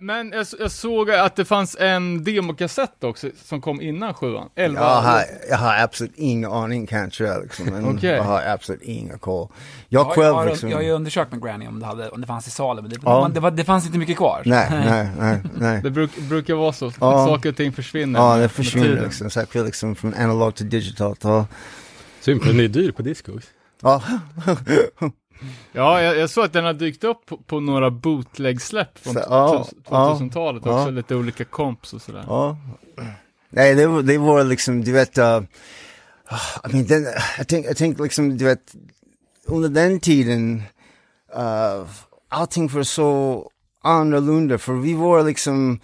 Men jag, jag såg att det fanns en demokassett också som kom innan sjuan. Elva Jag har, jag har absolut ingen aning kanske liksom, men Okej. jag har absolut ingen koll. Jag, själv har, liksom, jag har ju undersökt med Granny om det, hade, om det fanns i salen, men det, Ja. det, var, det fanns inte mycket kvar. nej, nej, nej, nej. Det bruk, brukar vara så, Ja. saker och ting försvinner. Ja, det försvinner liksom, får liksom från analog till digital. Ja. Synd den är dyr på Discogs. Ja, Ja, jag, jag såg att den har dykt upp på, på några bootleg-släpp från Så, ja, 2000-talet ja, också, ja. lite olika komps och sådär. ja. Nej, det var, det var liksom, du vet, uh, I mean, den, jag tänkte tänk liksom, du vet, under den tiden, uh, allting var så annorlunda, för vi var liksom,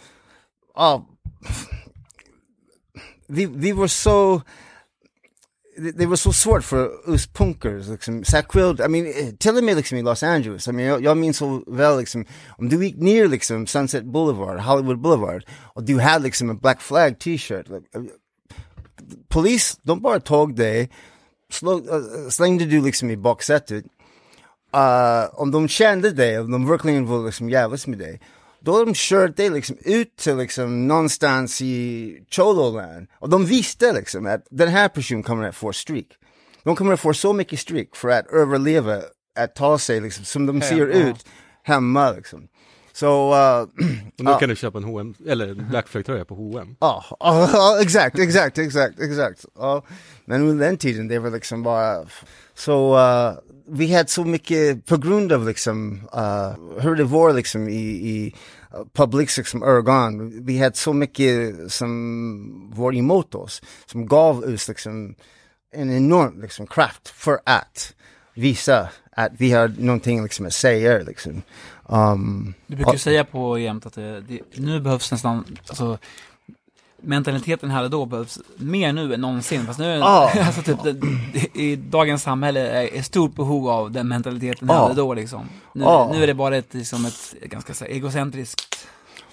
ja, vi, vi var så, det, var så svårt för oss punkers, liksom, särskilt, I mean, till och med liksom i Los Angeles, I mean, jag, jag minns så väl liksom, om du gick ner liksom Sunset Boulevard, Hollywood Boulevard, och du hade liksom en Black Flag t-shirt, like, uh, polis, de bara tog dig, slog, uh, slängde du liksom i baksätet, uh, om de kände dig, om de verkligen var liksom jävlas med dig, då har de kört dig liksom ut till liksom någonstans i Chololand. Och de visste liksom att den här personen kommer att få streak. De kommer att få så mycket streak för att överleva, att ta sig liksom som de ser Hemma. ut hemma liksom. Så, uh, nu kan du köpa en H&M eller en Black Flag-tröja på H&M. Ja, ja, exakt, exakt, exakt, exakt. Men under den tiden, det var liksom bara, så uh, vi hade så mycket, på grund av liksom, uh, hur det var liksom i, i uh, public liksom ögon, vi hade så mycket som var emot oss, som gav oss liksom en enorm liksom kraft för att visa att vi har någonting liksom att säga liksom. Um, Du brukar Ja. säga på jämt att det, det, nu behövs nästan, alltså mentaliteten här och då behövs mer nu än någonsin. Fast nu, Ja. alltså typ, det, i dagens samhälle är, är stort behov av den mentaliteten Ja. här och då liksom. Nu, Ja. nu är det bara ett, liksom ett ganska så egocentriskt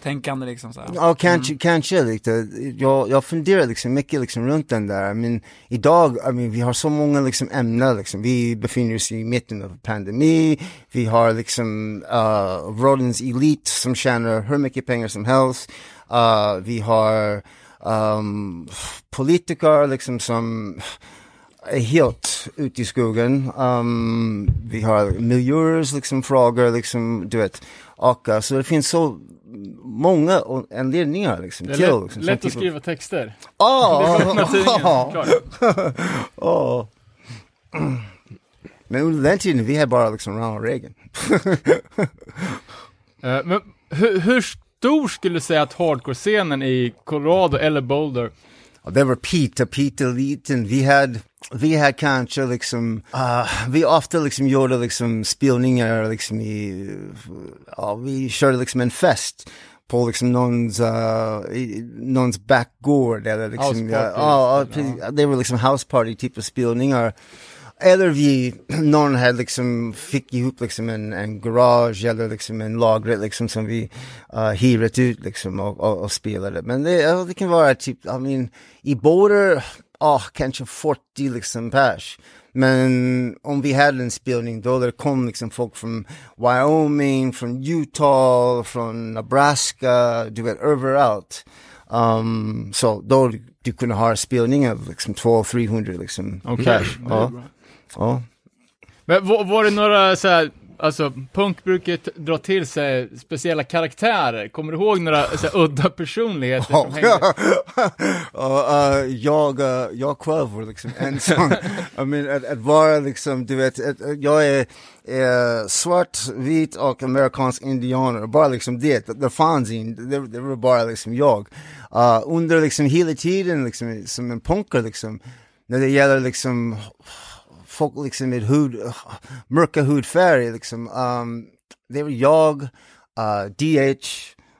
tänkande liksom så här. Ja, kanske, kanske lite. Jag, jag funderar liksom mycket liksom runt den där. Men idag, I mean, vi har så många liksom ämnen liksom. Vi befinner oss i mitten av pandemi. Vi har liksom uh, världens elit som tjänar hur mycket pengar som helst. Uh, vi har um, politiker liksom som är helt ute i skogen. Um, vi har miljöers liksom frågor liksom, du vet. Och uh, så det finns så många anledningar liksom Det är lätt, liksom, lätt att typ- skriva texter. Tidningen, åh, klart. åh. Men under den tiden, vi hade bara liksom Ronald Reagan. Eh, men hur, hur stor skulle du säga att hardcore-scenen i Colorado eller Boulder? Det var Peter, Peter liten. Vi hade, vi hade kanske liksom, uh, vi ofta liksom gjorde liksom spelningar liksom i, ja, vi körde liksom en fest på liksom någons, uh, någons backgård eller liksom, ja, party, ja, just det, var liksom house party typ av spelningar. Eller vi, någon hade liksom, fick ihop liksom en, en garage eller liksom en lagret liksom som vi uh, hyrat ut liksom och, och, och spelade. Men det, ja, det kan vara typ, I mean, i båda, ah, kanske 40 liksom pers. Men om vi hade en spelning då det kom liksom folk från Wyoming, från Utah, från Nebraska, du vet överallt. Um, så då du kunde ha spelningar liksom 200-300 liksom. Okej. är Ja, ja. Men var, var det några så här, alltså punk brukar dra till sig speciella karaktärer. Kommer du ihåg några så här, udda personligheter som hängde? Uh, jag, uh, jag var liksom en sån, I mean, att, att vara liksom, du vet, att, jag är, är svart, vit och amerikansk indianer, bara liksom det, det fanns inte, det, det var bara liksom jag. Uh, under liksom hela tiden liksom, som en punkare liksom, när det gäller liksom folk liksom med hud, mörka hudfärg liksom, um, det var jag, uh, DH,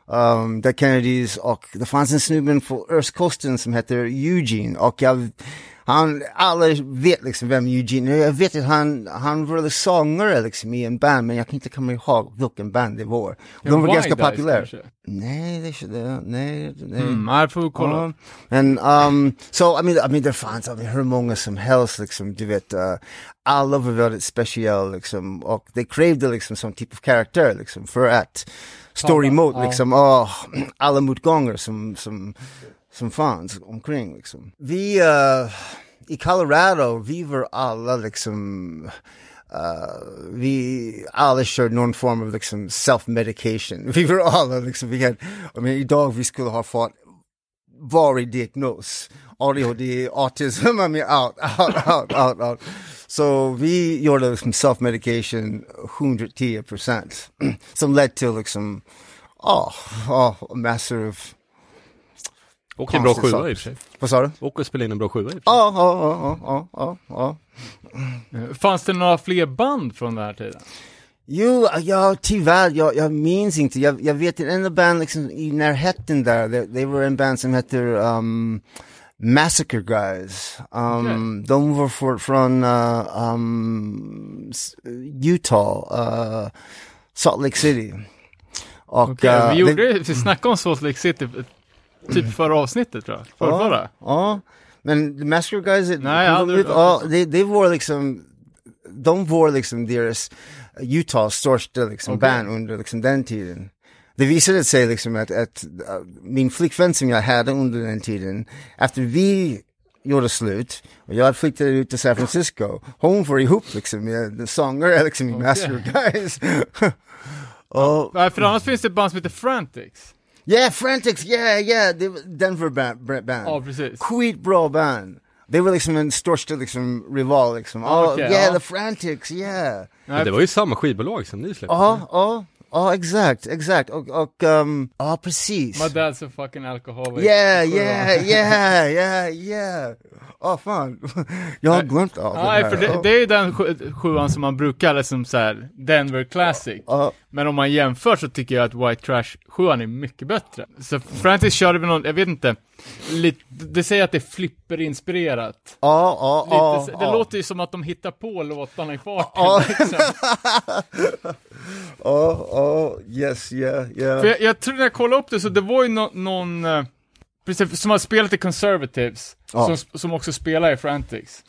um, The Kennedys och det fanns en snubben på östkusten som heter Eugene och jag, han, alla vet liksom vem Eugene är. Jag vet att han, han var sångare liksom i en band, men jag kan inte komma ihåg vilken band det var. De var ganska populära. Nej, det, det, nej, nej. Mm, får vi kolla. Ja. Men, um, so, I mean, I mean, det fanns, I mean, hur många som helst, liksom, du vet, uh, alla var väldigt speciella, liksom, och de krävde liksom som typ av karaktär, liksom, för att stå emot, liksom, åh, alla motgångar som, som, som fanns omkring, liksom. Vi, uh, i Colorado, vi var alla liksom, Uh, vi alla körde någon form av liksom self-medication. Vi var alla liksom, vi hade, I mean, idag vi skulle ha fått varje diagnos. ADHD, autism, I mean out, out, out, out, out. Så vi gjorde liksom self-medication 110 procent. Som led till liksom, oh, oh, massor of, Och en bra sjua sak. i och för sig. vad sa du? Och att spela in en bra sjua i och för sig. Ja, ja, ja, ja, ja, ja. Fanns det några fler band från den här tiden? Jo, ja, tyvärr, jag, jag minns inte. Jag, jag vet en enda band liksom i närheten där, det, det var en band som heter um, Massacre Guys. Um, De var för, från uh, um, Utah, uh, Salt Lake City. Och, Okej, uh, vi, det- gjorde, vi snackade om Salt Lake City typ förra avsnittet tror jag. Förra. Ja, men The Massacre Guys, Nej, de ut- ja, det, det var liksom, de var liksom deras Utahs största liksom Okej. band under liksom den tiden. Det visade sig liksom att, att uh, min flickvän som jag hade under den tiden, efter vi gjorde slut och jag flyttade ut till San Francisco, hon var ihop liksom med sångare liksom i Massacre Guys. och, Nej, för annars finns det ett band som heter Frantics. Yeah, Frantics, yeah, yeah, det var Denver band. band. Ja, precis. skitbra band. Det var liksom en största liksom rival liksom. Oh, okej, yeah, ja. the Frantics, yeah. Men det var ju samma skivbolag som ni släppte. Ja, ja, ja, exakt, exakt. Och, och um, ja, precis. My dad's a fucking alcoholic. Yeah, yeah, yeah, yeah, yeah. Åh fan, jag har glömt allt det Nej, för det, det är ju den sju- sjuan som man brukar liksom så här Denver Classic. Ja, Men om man jämför så tycker jag att White Trash 7 är mycket bättre. Så Frantic körde väl någon, jag vet inte, lite, det säger att det är flipper-inspirerat. ja, ja, ja, det ja. låter ju som att de hittar på låtarna i farten. Ja. Liksom. Ja, ja, yes, yeah, yeah. För jag, jag tror när jag kollade upp det så det var ju nå- någon, eh, precis, som har spelat i Conservatives, Ja. som, som också spelar i Frantics.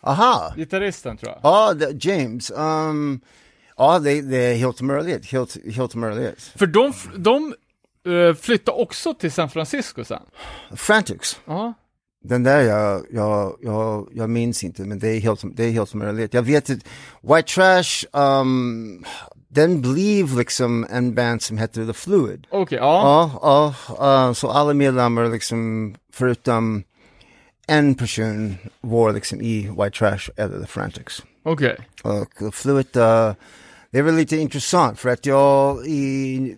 Aha. Gitarristen tror jag. Ja, det- James. Um, ja, det, det är helt möjligt, helt, helt möjligt. För de, de uh, flyttade också till San Francisco sen. Frantics. Ja. Den där jag, jag, jag, jag minns inte, men det är helt, det är helt möjligt. Jag vet att White Trash, um, den blev liksom en band som heter The Fluid. Okej, ja. Ja, ja, uh, så alla medlemmar liksom, förutom en person var liksom i White Trash eller The Frantics. Okej. Och The Fluid, uh, det var lite intressant för att jag i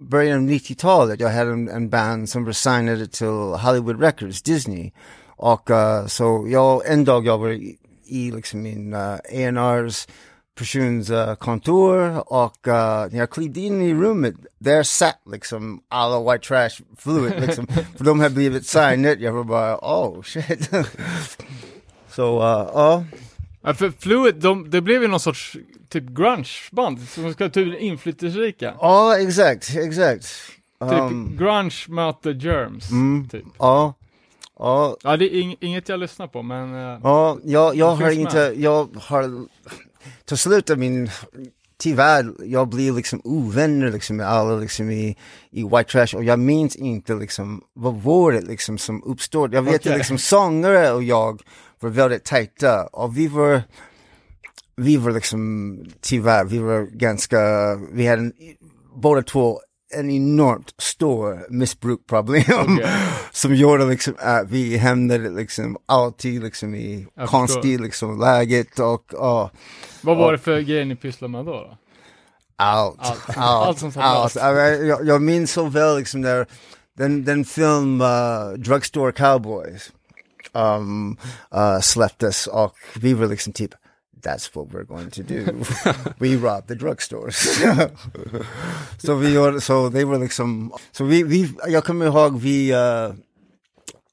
början av 90-talet, jag hade en, en band som var signade till Hollywood Records, Disney. Och uh, så jag, en dag jag var i, i liksom min uh, A&R's persons uh, kontor och uh, när jag klivde in i rummet, där satt liksom alla White Trash Fluid liksom, för de hade blivit signed. Jag var bara, oh shit. så, uh, ja. Ja, för Fluid, de, det blev ju någon sorts typ grunge-band, som ska typ inflytelserika. Ja, exakt, exakt. Typ Um, grunge möter germs, Mm. typ. ja, ja, Ja, det är ing, inget jag lyssnar på, men... eh, ja, jag, jag har inte, jag har, till slut av min, tyvärr, jag blir liksom ovänner liksom med alla liksom i, i White Trash och jag minns inte liksom, vad var det liksom som uppstod? Jag vet Okej. att liksom sångare och jag var väldigt tajta och vi var, vi var liksom, tyvärr, vi var ganska, vi hade en, båda två en enormt stor missbrukproblem Okej. som gjorde liksom att vi hamnade liksom alltid liksom i konstigt liksom läget och ja, Vad var det för grejer ni pysslade med då? då? allt, Allt. allt, Allt som allt. Jag, jag, jag minns så väl liksom där, den, den film uh, Drugstore Cowboys um, uh, släpptes och vi var liksom typ That's what we're going to do. We rob the drugstores. så vi gjorde, så det var liksom, så vi, vi jag kommer ihåg vi, uh,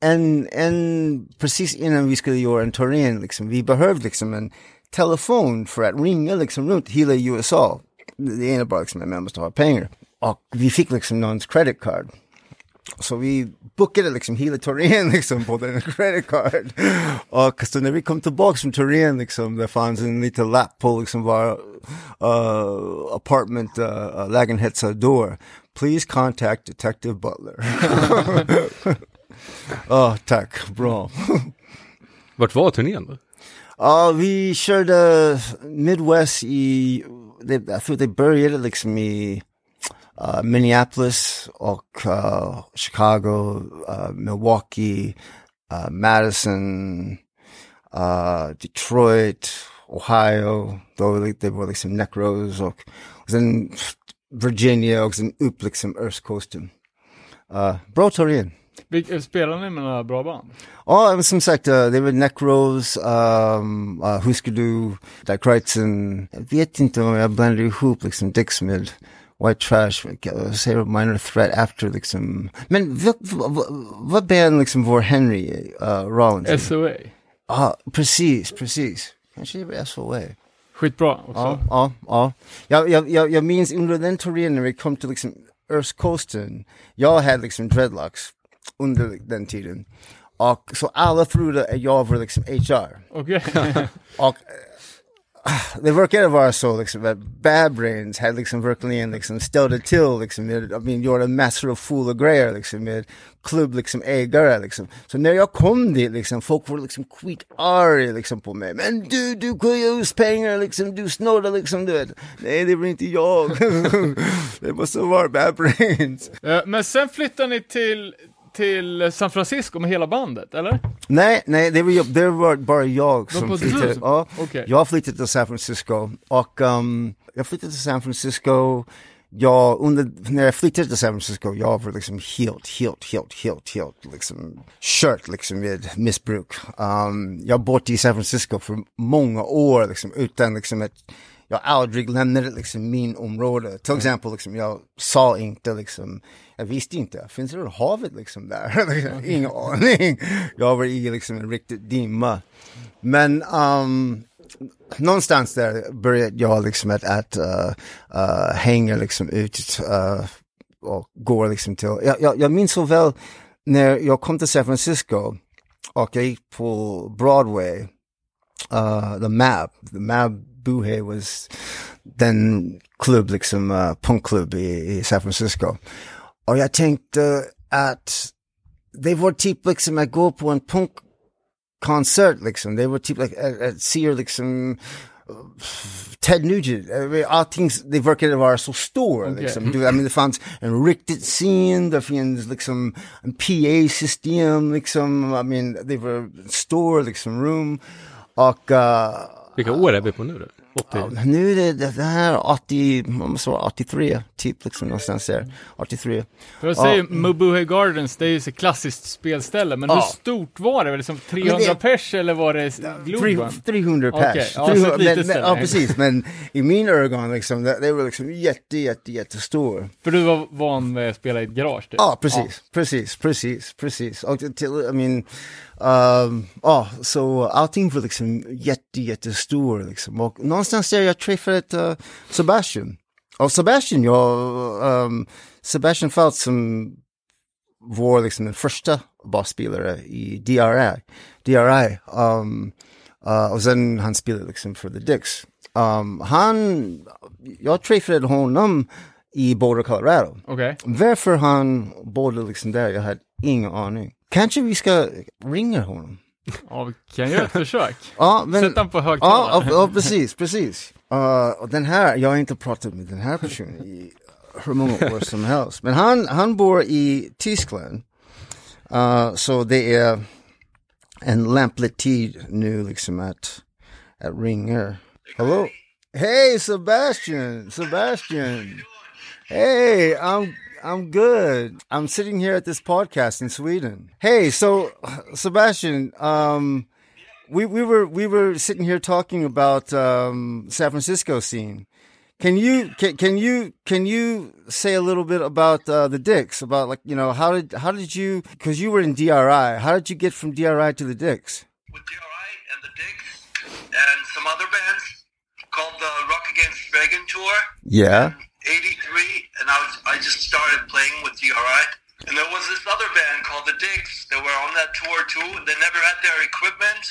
en, en, precis innan vi skulle göra en turné, liksom, vi behövde liksom en telefon för att ringa liksom runt hela USA. Det ena bara liksom att man måste ha pengar. Och vi fick liksom någons credit card. Så vi bookade liksom hela turnén liksom på den credit card. Och så när vi kom tillbaka från turnén liksom, det fanns en liten lapp på liksom var uh, apartment uh, lägenhetsdörr. Please contact Detective Butler. Ja, tack. Bra. Vart var turnén då? Ja, vi körde Midwest i, jag tror det började liksom i uh, Minneapolis och uh, Chicago, uh, Milwaukee, uh, Madison, uh, Detroit, Ohio. Då det, var liksom Necros och, och sen Virginia och sen upp liksom östkusten. Uh, bra turné. Vil- Spelar ni med några bra band? Ja, som sagt, uh, det var Necros, um, uh, Husker Du, Dark Kreutzen. Jag vet inte om jag blandade ihop liksom Dix med White Trash, uh, säger Minor Threat after liksom. Men vad, vad, vad band liksom var Henry uh, Rollins? SOA? Ja, precis, precis. Kanske det var SOA. Skitbra också. Ja, ja, ja. Jag, jag, jag, jag minns under den turnén när vi kom till liksom östkusten. Jag hade liksom dreadlocks under den tiden. Och så alla trodde att jag var liksom HR. Okej. Och eh, det verkade vara så liksom att Bad Brains hade liksom verkligen liksom ställt till liksom med, I mean, gjorde massor av fula grejer liksom med klubb liksom ägare liksom. Så när jag kom dit liksom, folk var liksom skitarga liksom på mig. Men du, du kunde ju pengar liksom, du snodde liksom, du vet. Nej, det var inte jag. det måste vara Bad Brains. Ja, Men sen flyttade ni till, till San Francisco med hela bandet, eller? Nej, nej, det var, det var bara jag var som flyttade. som- Ja, Okej. Jag flyttade till San Francisco och um, jag flyttade till San Francisco. Jag, under, när jag flyttade till San Francisco, jag var liksom helt, helt, helt, helt, helt liksom kört liksom med missbruk. Um, jag bott i San Francisco för många år liksom utan liksom att jag aldrig lämnade liksom min område. Till exempel liksom jag sa inte liksom, jag visste inte, finns det havet liksom där? Liksom, Ingen aning. Jag var i liksom en riktig dimma. Men um, någonstans där började jag liksom att, att uh, uh, hänga liksom ut uh, och går liksom till, jag, jag, jag minns så väl när jag kom till San Francisco och jag gick på Broadway, uh, The Mab, The Mab Buhe was den klubb liksom, uh, punkklubb i, i San Francisco. Och jag tänkte att det var typ liksom att gå på en punkkonsert liksom. Det var typ like, att, att se liksom Ted Nugent, Eh, allting, det verkade vara så stor liksom. Du, I mean, det fanns en riktigt scen, det finns liksom en PA-system liksom, I mean, det var stor liksom room. Och uh, Vilka år är vi på nu då? 80? Ja, nu är det, det här 80, vad måste vara 83, typ liksom någonstans där. 83. För jag säger Mubuhe Gardens, det är ju så klassiskt spelställe, men hur Ja. stort var det? Var det liksom 300 Men det- pers eller var det Globen? 300 Okej, pers. ja, så ett 300, litet men, men, ja, precis. Men i mina ögon liksom, det, det var liksom jätte, jätte, jättestor. För du var van med att spela i ett garage typ? Ja, precis, precis, precis, precis. Och till, I mean, um, ja, så allting var liksom jätte, jättestor liksom. Och någonstans där jag träffade uh, Sebastian. Och Sebastian, jag, um, Sebastian Falt som var liksom den första basspelare i DRI. DRI. Um, uh, och sen han spelade liksom för The Dicks. Um, han, jag träffade honom i Boulder, Colorado. Okej. Varför han bodde liksom där, jag hade ingen aning. Kanske vi ska ringa honom? Ja, vi kan göra ett försök. Ja, men... Sätt den på högtalare. ja, ja, precis, precis. Uh, och den här, jag har inte pratat med den här personen i hur många år som helst. Men han, han bor i Tyskland. Uh, så det är en lämplig tid nu liksom att, att ringa. Hello? Hey Sebastian! Sebastian! Hey, I'm I'm good. I'm sitting here at this podcast in Sweden. Hey, so Sebastian, um, we we were we were sitting here talking about um, San Francisco scene. Can you can, can you can you say a little bit about uh, the Dicks? About like you know how did how did you because you were in DRI? How did you get from DRI to the Dicks? with DRI and the Dicks and some other bands called the Rock Against Reagan Tour. Yeah. 83, and I was I just started playing with DRI. And there was this other band called the Dicks that were on that tour too. And they never had their equipment.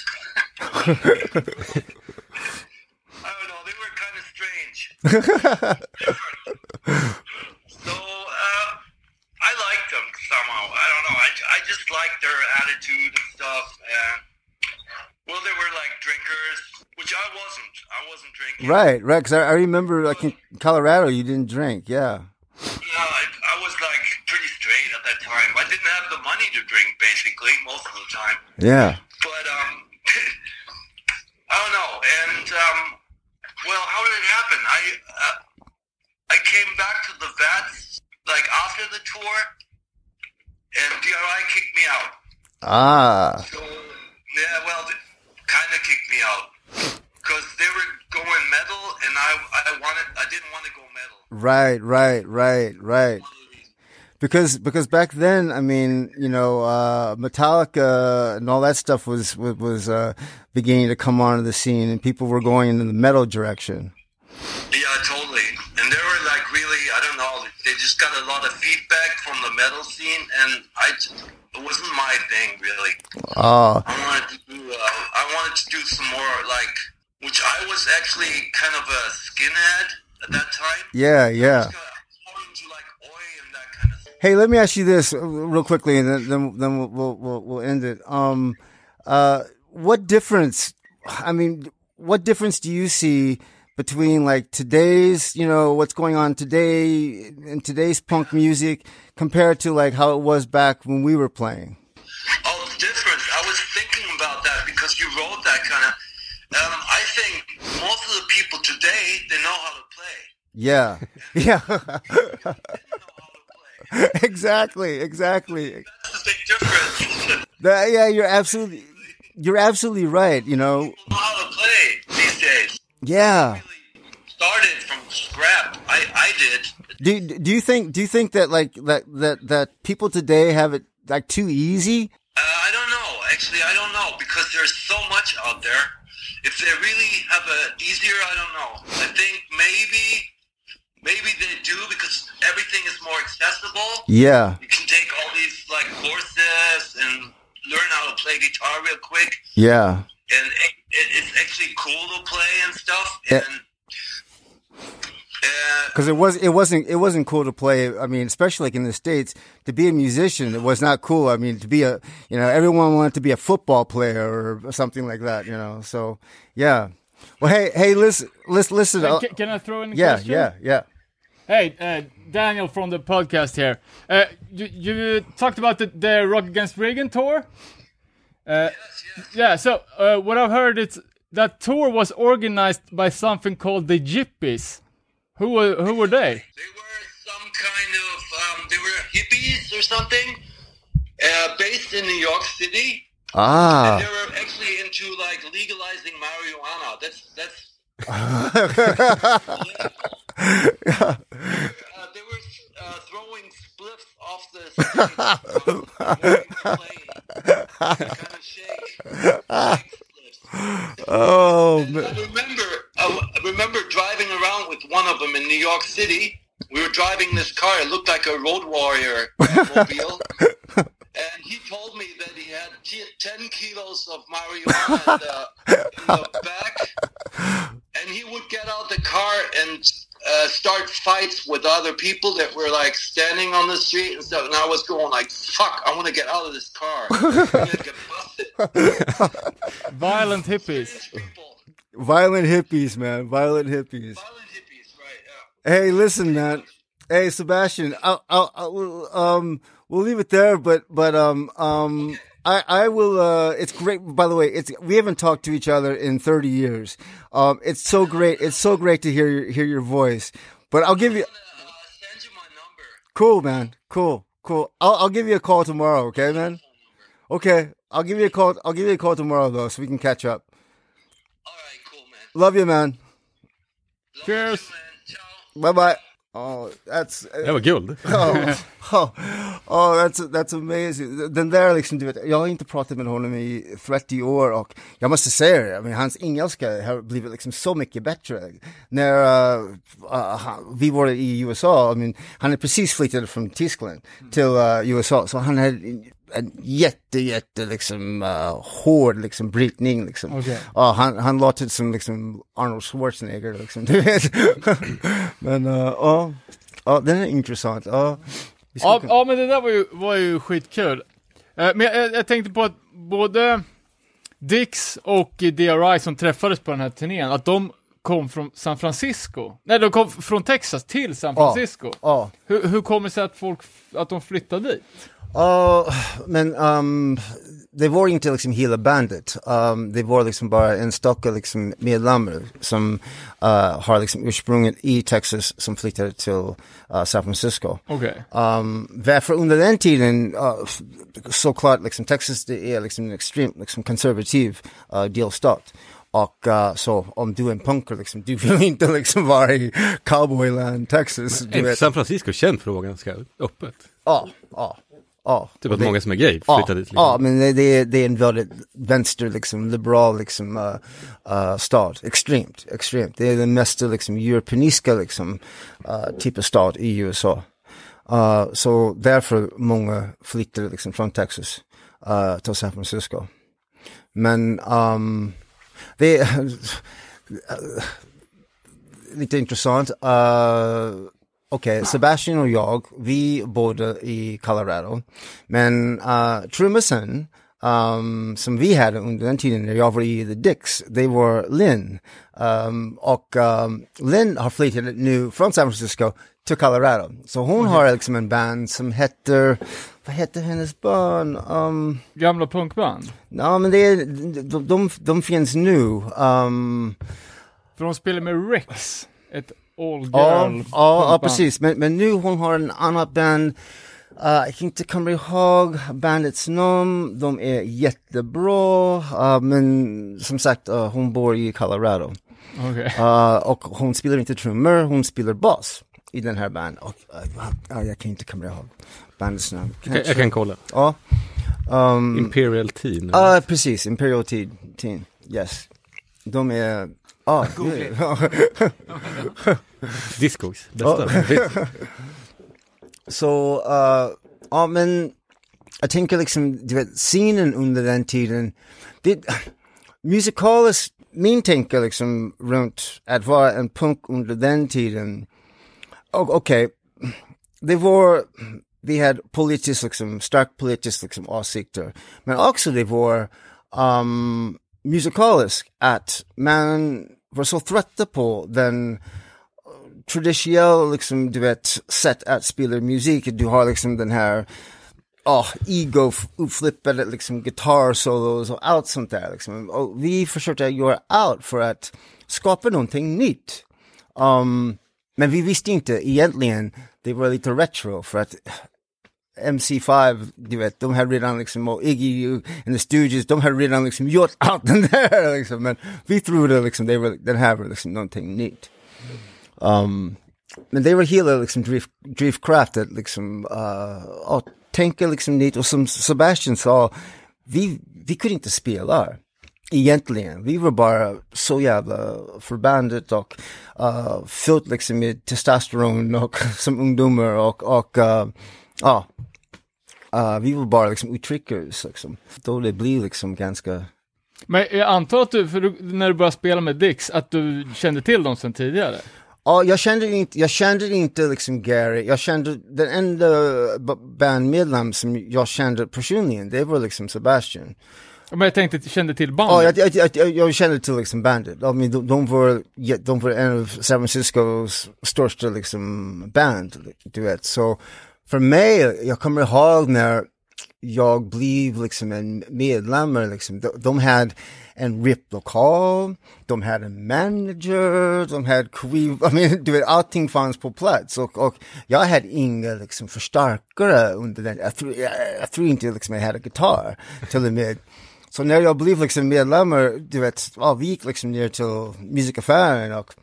I don't know. They were kind of strange. so uh, I liked them somehow. I don't know. I, I just liked their attitude and stuff. And well, they were like drinkers, which I wasn't. I wasn't drinking. Right, right. Because I, I remember like in Colorado, you didn't drink. Yeah. No, I, I was like pretty straight at that time. I didn't have the money to drink basically most of the time. Yeah. But um, I don't know. And um, well, how did it happen? I uh, I came back to the Vats like after the tour, and DRI kicked me out. Ah. So yeah, well, kind of kicked me out because they were going metal, and I I wanted I didn't want to go metal. Right, right, right, right. Because because back then, I mean, you know, uh, Metallica and all that stuff was was, was uh, beginning to come onto the scene, and people were going in the metal direction. Yeah, totally. And they were like really, I don't know, they just got a lot of feedback from the metal scene, and I, j- it wasn't my thing really. Oh, I wanted to do, uh, I wanted to do some more like, which I was actually kind of a skinhead at that time. yeah, yeah. I was more into like oi and that kind of stuff. Hey, let me ask you this real quickly, and then then, then we'll, we'll we'll we'll end it. Um, uh, what difference? I mean, what difference do you see between like today's, you know, what's going on today in today's punk music compared to like how it was back when we were playing? Oh, it's different. I was thinking about that because you wrote that kind of. Um, I think most of the people today they know how to play. Yeah, yeah, They know how to play. exactly, exactly. That's the big difference. That, yeah, you're absolutely, you're absolutely right. You know, know how to play these days. Yeah. Really started from scrap. I, I did. Do do you think do you think that like that that that people today have it like too easy? Uh, I don't know. Actually, I don't know because there's so much out there. If they really have it easier, I don't know. I think maybe maybe they do because everything is more accessible. Yeah, You can take all these like courses and learn how to play guitar real quick. yeah, and it, it, it's actually cool to play and stuff. Yeah. And uh, because it was it wasn't it wasn't cool to play. I mean, especially like in the states, to be a musician, it was not cool. I mean, to be a you know everyone wanted to be a football player or something like that. You know, so yeah. Well, hey, hey, listen, listen, listen. Uh, uh, ca- can I throw in a yeah, question? yeah, yeah. Hey, uh, Daniel from the podcast here. Uh, you, you talked about the, the Rock Against Reagan tour. Uh, Yeah, so uh, what I've heard is that tour was organized by something called the Gyppies. Who were who were they? they were some kind of um, they were hippies or something, uh, based in New York City. Ah, They were actually into like legalizing marijuana. That's that's. They were uh, spliffs off the stage. Oh, kind of shake. shake spliffs. oh, I remember, I remember driving around with one of them in New York City. We were driving this car. It looked like a Road Warrior mobile. and he told me that he had t- 10 kilos of marijuana in the, in the back. And he would get out the car and uh, start fights with other people that were like standing on the street and stuff. And I was going like, fuck, I want to get out of this car. I'm gonna get busted. Violent hippies. Violent hippies, man, violent hippies. Violent hippies, right, yeah. Hey, listen, man. Hey, Sebastian. I'll, I'll, I'll, um, we'll leave it there, but, but, um, um, I, I will, uh, it's great. By the way, it's, we haven't talked to each other in 30 years. Um, it's so great. It's so great to hear your, hear your voice, but I'll give you, uh, you number. cool, man. Cool, cool. I'll, I'll give you a call tomorrow. Okay, man. Okay. I'll give you a call. I'll give you a call tomorrow though, so we can catch up. All right, cool, man. Love you, man. Love Cheers. You, man. Ciao. bye bye. Oh, that's Det var guld. oh, oh, oh, that's that's amazing. Den där liksom, du vet, jag har inte pratat med honom i 30 år och jag måste säga det, I mean, hans engelska har blivit liksom så mycket bättre. När uh, uh, vi var i USA, I mean, han är precis flyttat från Tyskland till uh, USA, så han hade en, jätte, jätte liksom uh, hård liksom brytning liksom. Okej. Ja, han, han låter som liksom Arnold Schwarzenegger liksom, du vet. Men uh, ja, ja, den är intressant. Ja, Ja, men det där var ju, var ju skitkul. Eh, men jag, jag tänkte på att både Dix och DRI som träffades på den här turnén, att de kom från San Francisco. Nej, de kom från Texas till San. Francisco. Hur, hur kommer det sig att folk, att de flyttade dit? Ja, men um, det var inte liksom hela bandet. Um, det var liksom bara enstaka liksom medlemmar som uh, har liksom ursprunget i Texas som flyttade till uh, San Francisco. Okej. Um, varför under den tiden, uh, såklart liksom Texas det är liksom en extremt liksom konservativ uh, delstat. Och uh, så om du är en punker liksom, du vill inte liksom vara i cowboyland Texas. Du Är vet. San Francisco känd för att vara ganska öppet? Ja, ja, ja. Typ att Det- många som är gay Ja, flyttar dit. Liksom. ja, men det, det, är, det är en väldigt vänster, liksom, liberal liksom, uh, uh, stad. Extremt, extremt. Det är den mest liksom, europeiska liksom, uh, typ av stad i USA. Uh, så därför många flyttar liksom, från Texas uh, till San Francisco. Men um, det är lite intressant. Uh, Okej, Sebastian och jag, vi bodde i Colorado. Men uh, trummisen um, som vi hade under den tiden när jag var i The Dicks, det var Lynn. Um, och um, Lynn har flyttat nu från San Francisco till Colorado. Så hon har liksom en band som heter, vad heter hennes band? Um, Gamla punkband? Ja, men det är, de, de, de finns nu. Um, För de spelar med Rex, ett all girl ja, ja, ja, precis. Men, men nu hon har en annan band. Uh, jag kan inte komma ihåg bandets namn. De är jättebra. Uh, men som sagt, uh, hon bor i Colorado. Okej. Uh, och hon spelar inte trummor, hon spelar bas i den här bandet. Och, uh, uh, jag kan inte komma ihåg bandets namn. Jag, kan- jag kan kolla. Ja. Um, Imperial Teen. Ja, precis. Imperial Teen. Teen. Yes. De är... Ja, Discogs. Bästa. så, uh, ja men jag tänker liksom, du vet, scenen under den tiden, det, musikaliskt, min tänker liksom runt att vara en punk under den tiden, och okej, det var, vi hade politiskt liksom, starkt politiskt liksom åsikter, men också det var um, musikaliskt att man var så trötta på den eh, traditionella, liksom, du vet, sätt att spela musik. Du har liksom den här, oh, ego, uppflippade liksom gitarrsolos och allt sånt där. Liksom. Och vi försökte göra allt för att skapa någonting nytt. Um, men vi visste inte egentligen, det var lite retro för att MC5, du vet, de hade redan liksom, och Iggy and the Stooges, de hade redan liksom gjort allt den där liksom. Men vi trodde liksom, det var, den här var liksom någonting nytt. Um, men det var hela liksom drift, driftkraftet liksom, uh, att tänka liksom nytt och som Sebastian sa, vi, vi kunde inte spela egentligen. Vi var bara så jävla förbannade och uh, fyllt liksom med testosteron och som ungdomar och, och uh, ja, uh, vi var bara liksom uttryckers liksom. Då det blir liksom ganska Men jag antar att du, för du, när du började spela med Dix, att du kände till dem sedan tidigare? Ja, jag kände inte, jag kände inte liksom Gary, jag kände, den enda bandmedlem som jag kände personligen, det var liksom Sebastian. Men jag tänkte, kände till Ja, bandet? jag, jag, jag, jag kände till liksom bandet, I mean, de, de, var, ja, de var en av San Franciscos största liksom band, du vet. Så för mig, jag kommer ihåg när jag blev liksom en medlem, liksom, de, de hade en RIP-lokal, de hade en manager, de hade quiv, I mean, du vet, allting fanns på plats och, och jag hade inga liksom förstärkare under den, jag tror, jag, jag tror inte liksom jag hade gitarr till och med. Så när jag blev liksom medlem, du vet, ja, vi gick liksom ner till musikaffären och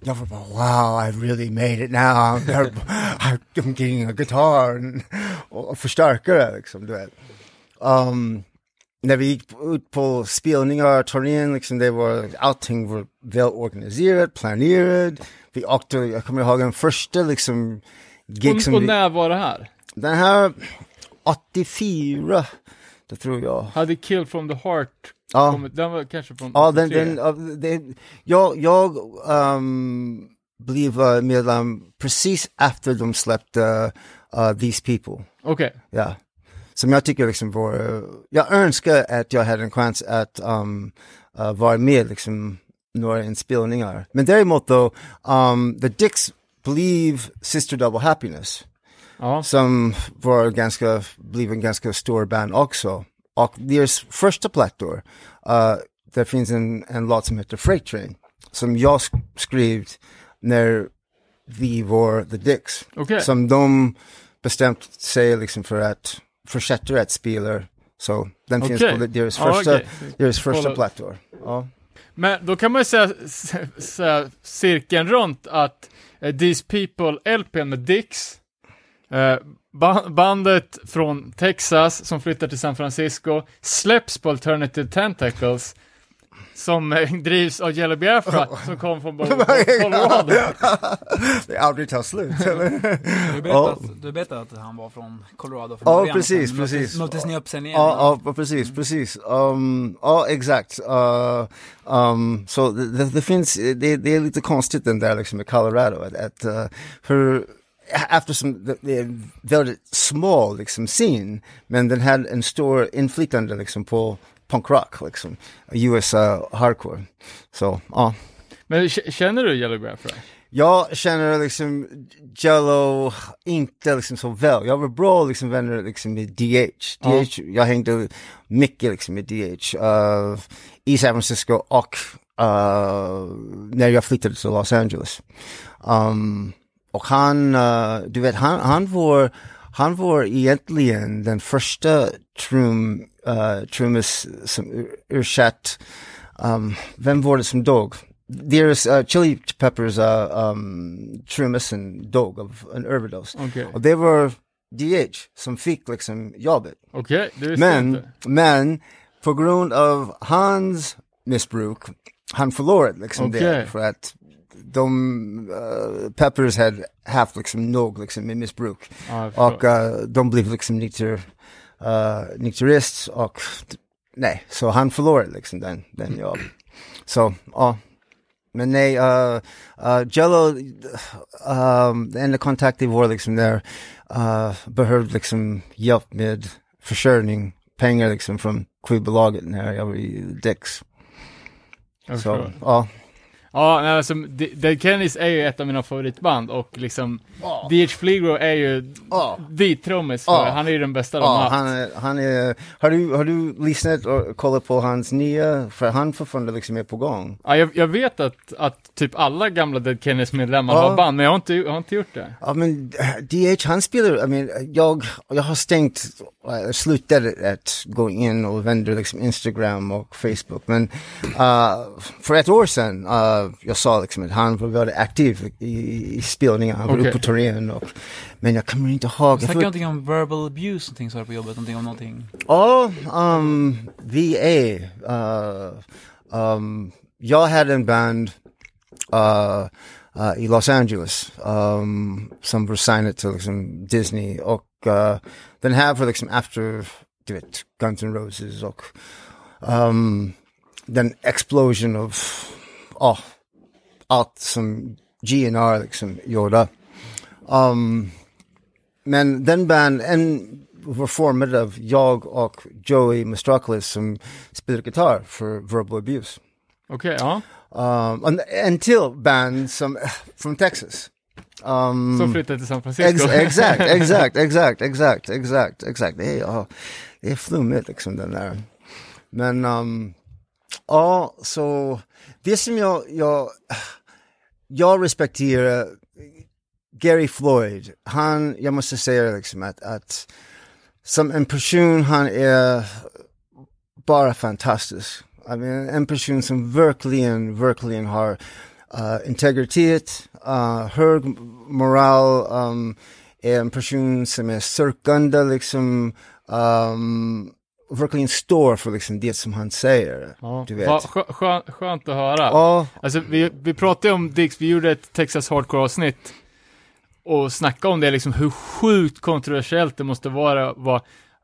jag var bara wow, I really made it now. I'm, I'm getting a guitar och förstärkare liksom, du vet. Um, när vi gick ut på spelningar, turnén, liksom det var, allting var väl organiserat, planerat. Vi åkte, jag kommer ihåg den första liksom gig som Och, och vi, när var det här? den här 84, det tror jag. Hade Kill from the Heart Ja. kommit? Den var kanske från Ja, den, 83. den, det, jag, jag um, blev uh, medlem precis efter de släppte uh, These People. Okej. Ja. Som jag tycker liksom var, uh, jag önskar att jag hade en chans att um, uh, vara med liksom några inspelningar. Men däremot då, um, The Dicks blev Sister Double Happiness. Ja. Som var ganska, blev en ganska stor band också. Och deras första plattor, uh, det finns en, en låt som heter Freight Train. Som jag sk- skrev när vi var The Dicks. Okej. Som de bestämt sig liksom för att fortsätta att spela. Så den finns Okej. på deras första, okej. deras första Kolla. plattor. Ja. Men då kan man ju säga, säga cirkeln runt att eh, These People LP med Dix, eh, ba- bandet från Texas som flyttar till San Francisco, släpps på Alternative Tentacles, som eh, drivs av Jelly Biafra, som kom från Colorado. Det aldrig tar slut. eller? Du berättade, att, du berättade att han var från Colorado från Ja, början. precis, precis. Möttes, ni upp sen igen? Ja, ja, precis, precis. Um, ja, exakt. Uh, um, så det, det, det finns, det, det är lite konstigt den där liksom med Colorado. Att, att, uh, för eftersom det, är en väldigt smal liksom scen, men den hade en stor inflytande liksom på punk rock, liksom. US uh, hardcore. Så, ja. Men känner du Jelly Biafra? Jag känner liksom Jello inte liksom så väl. Jag var bra liksom vänner liksom med DH. DH, jag hängde mycket liksom med DH. Uh, I San Francisco och uh, när jag flyttade till Los Angeles. Um, och han, uh, du vet, han, han var, han var egentligen den första trum, uh, trummis som ursatt, um, vem var det som dog? Deras uh, Chili Peppers uh, um, trummisen dog av en överdos. Okej. Och det var DH som fick liksom jobbet. Okej, jag Men, inte. men på grund av hans missbruk, han förlorade liksom Okej. det. För att de, uh, Peppers hade haft liksom nog liksom med missbruk. Förstår. och uh, de blev liksom nykter, uh, nykterist och nej, så han förlorade liksom den, den jobb. Så, ja. Men nej, uh, uh, Jello, um, enda kontakten var liksom där, uh, behövde liksom hjälp med försörjning, pengar liksom från skivbolaget när jag var i Dix. Så, ja. Ja, nej, alltså, Dead Kennedys är ju ett av mina favoritband och liksom DH Fleegro är ju Ja. the trummis för Ja. han är ju den bästa de Ja, har haft. han är, han är, har du, har du lyssnat och kollat på hans nya, för han fortfarande liksom är på gång. Ja, jag, jag vet att, att typ alla gamla Dead Kennedys medlemmar har band, men jag har inte, jag har inte gjort det. Ja men eh, DH han spelar, I mean, jag, jag har stängt, uh, slutat att gå in och vända liksom Instagram och Facebook. Men uh, för ett år sedan, uh, jag sa liksom att han var väldigt aktiv i, i spelningar, han var Okej. uppe på turnén och, men jag kommer inte ihåg. Jag Snackade någonting om verbal abuse någonting sa du på jobbet, någonting om någonting. Ja, um, vi är, uh, um, jag hade en band uh, uh, i Los Angeles um, som var signad till liksom, Disney och uh, den här var liksom efter, du vet, Guns N' Roses och um, den explosion av oh, allt som GNR liksom gjorde. Um, men den band, en var formad av jag och Joey Mastraklis som spelar gitarr för Verbal Abuse. Okej, ja. Um, en, en till band som, från Texas. Um, Som flyttade till San Francisco. Ex exakt, exakt, exakt, exakt, exakt, exakt. Det är, ja, det är flummigt liksom den där. Men, um, ja, så det som jag, jag, jag respekterar Gary Floyd, han, jag måste säga liksom att, att som en person, han är bara fantastisk. I mean, en person som verkligen, verkligen har uh, integritet, uh, hög moral, um, är en person som är sökande liksom, um, verkligen står för liksom det som han säger. Ja. Du vet. Va, skö, skö, skönt att höra. Ja, Alltså vi, vi pratade om Dix, vi gjorde ett Texas Hardcore-avsnitt och snackade om det liksom hur sjukt kontroversiellt det måste vara vara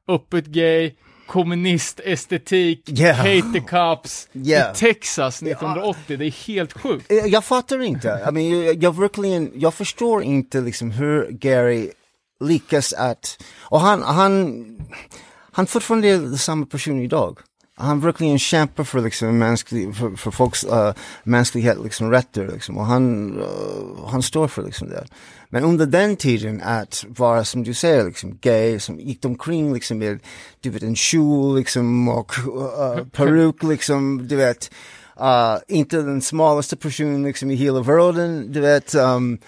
öppet gay, kommunistestetik, Yeah. hate the cops Yeah. i Texas 1980, det är helt sjukt. Eh, Jag fattar inte. I mean, jag, jag verkligen, jag förstår inte liksom hur Gary lyckas att, och han, han, han fortfarande är samma person idag. Han verkligen kämpar för liksom mänsklig, för, för folks uh, mänsklighet liksom rätter liksom, och han, uh, han står för liksom det. Men under den tiden att vara som du säger liksom gay, som gick omkring liksom med, du vet en kjol liksom och uh, peruk liksom, du vet. Uh, inte den smalaste personen liksom i hela världen, du vet. Um,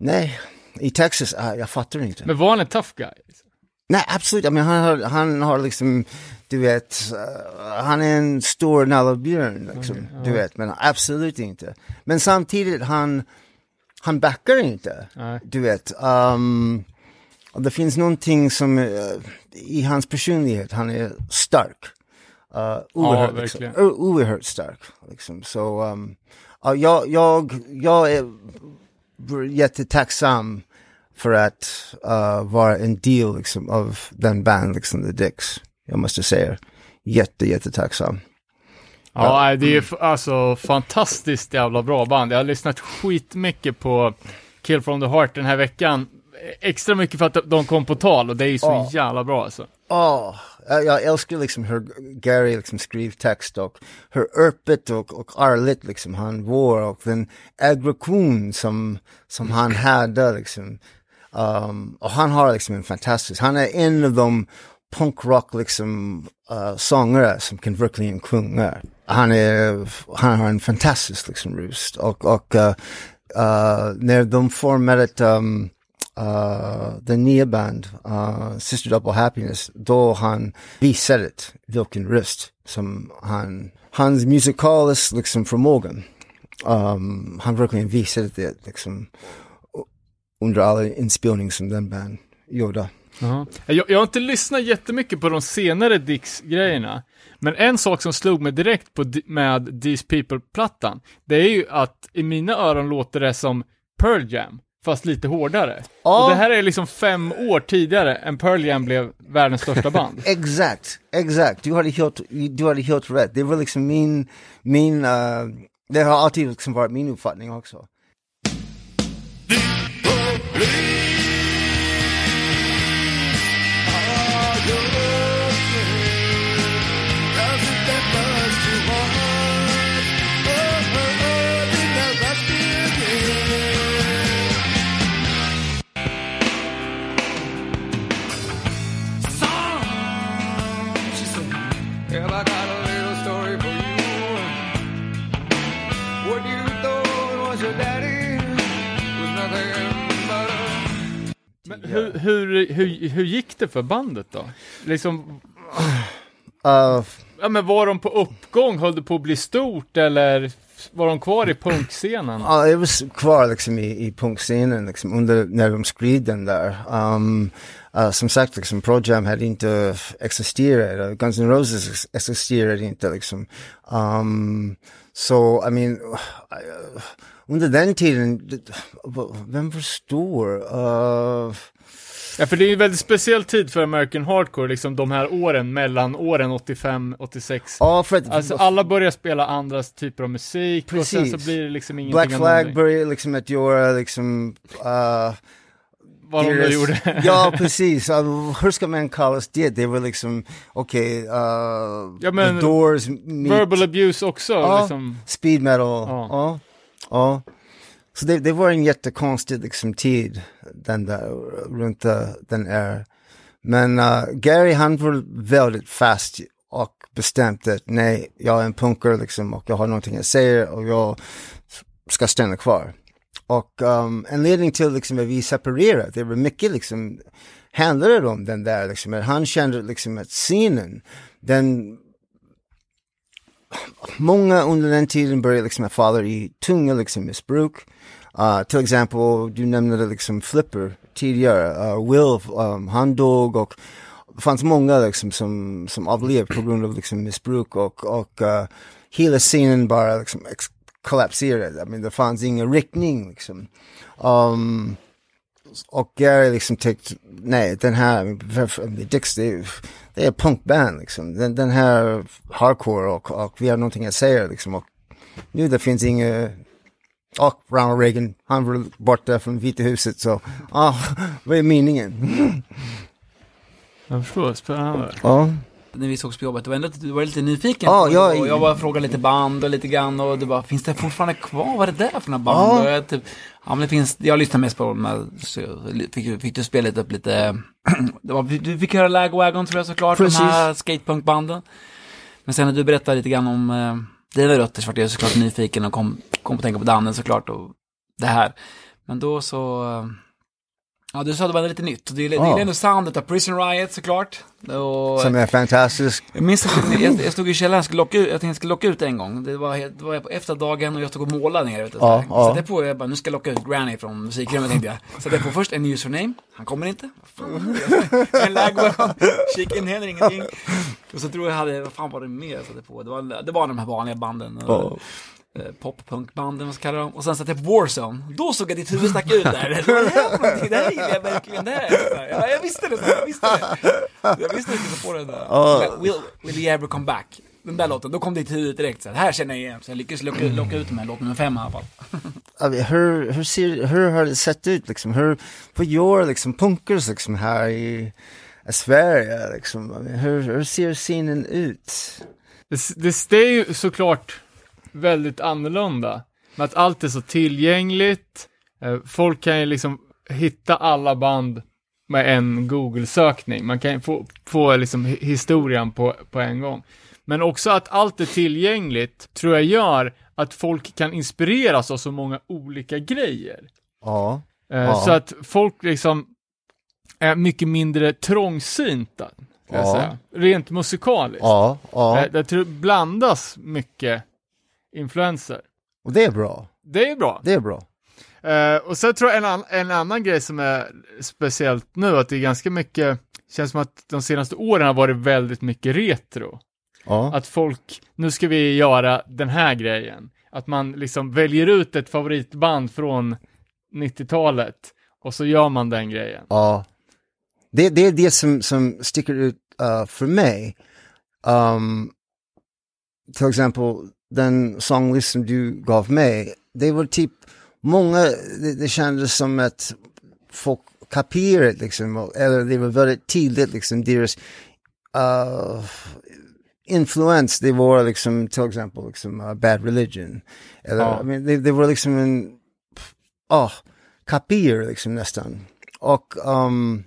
nej, i Texas, uh, jag fattar inte. Men var han en tough guy? Nej, absolut. I mean, han, har, han har liksom, du vet, uh, han är en stor nallebjörn, liksom, du vet, men absolut inte. Men samtidigt, han, han backar inte, Nej. du vet. Um, det finns någonting som, uh, i hans personlighet, han är stark. Uh, oerhört, liksom, verkligen. o- oerhört stark. Liksom. Så, um, ja, jag, jag, jag är jättetacksam för att uh, vara en del liksom, av den band, liksom, The Dicks. Jag måste säga, jätte, jättetacksam. Ja, nej, det är f- alltså fantastiskt jävla bra band. Jag har lyssnat skitmycket på Kill from the Heart den här veckan. Extra mycket för att de kom på tal och det är ju så Ja. jävla bra alltså. Åh, jag, jag älskar liksom hur Gary liksom skriver text och hur öppet och, och ärligt liksom han var och den aggression som, som han hade liksom. Um, och han har liksom en fantastisk, han är en av de punkrock liksom uh, sångare som kan verkligen sjunga. Han är, han har en fantastisk liksom röst och, och uh, uh, när de formade ett um, uh, den nya band, uh, Sister Double Happiness, då han visade vilken röst som han, hans musikalisk liksom förmågan. Um, han verkligen visade det liksom under alla inspelningar som den band gjorde. Jag, jag har inte lyssnat jättemycket på de senare Dix-grejerna. Men en sak som slog mig direkt på, med These People-plattan, det är ju att i mina öron låter det som Pearl Jam, fast lite hårdare. Ja. Och det här är liksom fem år tidigare än Pearl Jam blev världens största band. Exakt, exakt. Du hade helt, du hade helt rätt. Det var liksom min, min, uh, det har alltid liksom varit min uppfattning också. Leave. Men hur, hur, hur, hur gick det för bandet då? Liksom, Uh, ja men var de på uppgång, höll det på att bli stort eller var de kvar i punkscenen? Ja, jag var kvar liksom i, i punkscenen liksom under när de skrev den där. Um, uh, som sagt, liksom Pro Jam hade inte existerat, uh, Guns N' Roses ex- existerade inte liksom. Um, så, I mean, uh, under den tiden, vem förstår? Uh, Ja, för det är ju en väldigt speciell tid för American Hardcore, liksom de här åren mellan åren 85, 86. ja, för att Alltså alla börjar spela andra typer av musik och sen så Precis. blir det liksom ingenting Black Flag började liksom att göra liksom, uh, Vad de nu gjorde. ja, precis. Uh, hur ska man kalla det? Det var liksom, okej, uh, Ja, men The Doors meet Verbal abuse också, Ja. liksom. speed metal. Ja. Ja. Så det, det var en jättekonstig liksom, tid, den där, runt den är. Men uh, Gary han var väldigt fast och bestämt att nej, jag är en punkare liksom och jag har någonting att säga och jag ska stanna kvar. Och um, anledningen till liksom, att vi separerade, det var mycket liksom, handlade om den där liksom, att han kände liksom att scenen, den många under den tiden började liksom falla i tunga liksom missbruk. Uh, till exempel, du nämnde liksom Flipper tidigare, uh, Will, um, han dog och det fanns många liksom som, som avled på grund av liksom missbruk och, och uh, hela scenen bara liksom kollapserade. I mean, det fanns ingen riktning liksom. Um, och Gary liksom tyckte, nej den här, Dix det är, det är punkband liksom. Den, den här hardcore och, och vi har någonting att säga liksom. Och nu det finns inga, och Ronald Reagan, han var borta från Vita huset så, ja, vad är meningen? Jag förstår, spännande. Ja, När vi sågs på jobbet, du var, ändå, du var lite nyfiken. Ja, och, jag- och jag bara frågade lite band och lite grann och du bara, finns det fortfarande kvar? Vad är det där för några band? Ja. Och jag, typ, ja men det finns, jag lyssnar mest på dem, här, så fick, fick du spela lite upp lite, det var, du fick höra Lagwagon tror jag såklart, Precis. de här skatepunkbanden. Men sen när du berättade lite grann om eh, dina rötter så vart jag såklart nyfiken och kom, kom att tänka på Danne såklart och det här. Men då så, eh, ja du sa att det var lite nytt. Och det gillar Ja. ja. ändå soundet av Prison Riot såklart. Och, som är fantastisk. jag minns att jag, jag stod i källaren, skulle locka ut, jag tänkte jag skulle locka ut en gång. Det var, helt- det var på efterdagen och jag stod och målade nere ute. Ja, Ja, ja. Satte jag på, jag bara, nu ska jag locka ut Granny från musikrummet tänkte jag. Satte jag på först en username, han kommer inte. Fan? En lagwagon, kika in heller ingenting. Och så tror jag hade, vad fan var det mer jag satte på? Det var, det var de här vanliga banden. Ja. eh, Pop-punkbanden, vad ska kallar dem. Och sen satte jag på Warzone. Då såg jag ditt huvud stack ut där. Vad är det här här gillar jag verkligen. Det här. Här, Ja, jag visste det. Jag visste det. Jag visste att jag skulle få den där. Will, will you ever come back? Den där låten, då kom det till huvudet direkt. Så här, här känner jag igen. Så jag lyckades locka, locka ut med låt nummer fem i alla fall. Hur, hur, ser, hur har det sett ut liksom? Hur, vad gör liksom punkers liksom här i Sverige liksom? Hur, hur ser scenen ut? Det, det, det är ju såklart väldigt annorlunda. Med att allt är så tillgängligt. Eh, Folk kan ju liksom hitta alla band med en Google-sökning. Man kan få, få liksom hi- historien på, på en gång. Men också att allt är tillgängligt tror jag gör att folk kan inspireras av så många olika grejer. Ja, Eh, Ja. Så att folk liksom är mycket mindre trångsynta, ska jag Ja. säga. Rent musikaliskt. ja, ja. Eh, det blandas mycket influenser. Och det är bra. Det är bra. Det är bra. Eh, och sen tror jag en, an- en annan grej som är speciellt nu, att det är ganska mycket, känns som att de senaste åren har varit väldigt mycket retro. Ja, Att folk, nu ska vi göra den här grejen. Att man liksom väljer ut ett favoritband från 90-talet och så gör man den grejen. ja. Det, det är det som, som sticker ut uh, för mig. Um, till exempel den sånglistan du gav mig. Det var typ många, det, det kändes som att folk kapierade liksom, eller det var väldigt tydligt liksom deras uh, influens, det var liksom till exempel liksom uh, Bad Religion. Eller, Ja. I mean, det, det var liksom en, ja, kapier liksom nästan. Och, um,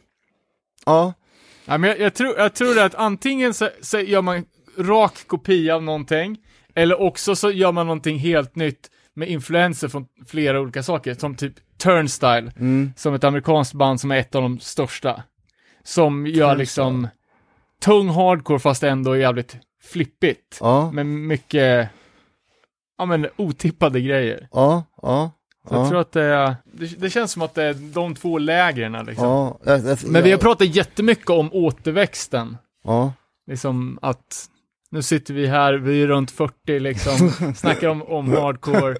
ja, Ja, men jag, jag, tror, jag tror att antingen så, så gör man rak kopia av någonting, eller också så gör man någonting helt nytt med influenser från flera olika saker, som typ Turnstyle, som ett amerikanskt band som är ett av de största. Som gör liksom tung hardcore fast ändå jävligt flippigt. ja, Med mycket, ja men otippade grejer. ja, ja. Så jag ja. tror att det är, det, det känns som att det är de två lägren liksom. Ja, jag- jag- Men vi har pratat jättemycket om återväxten. Ja, Liksom att nu sitter vi här, vi är runt 40 liksom, snackar om, om hardcore.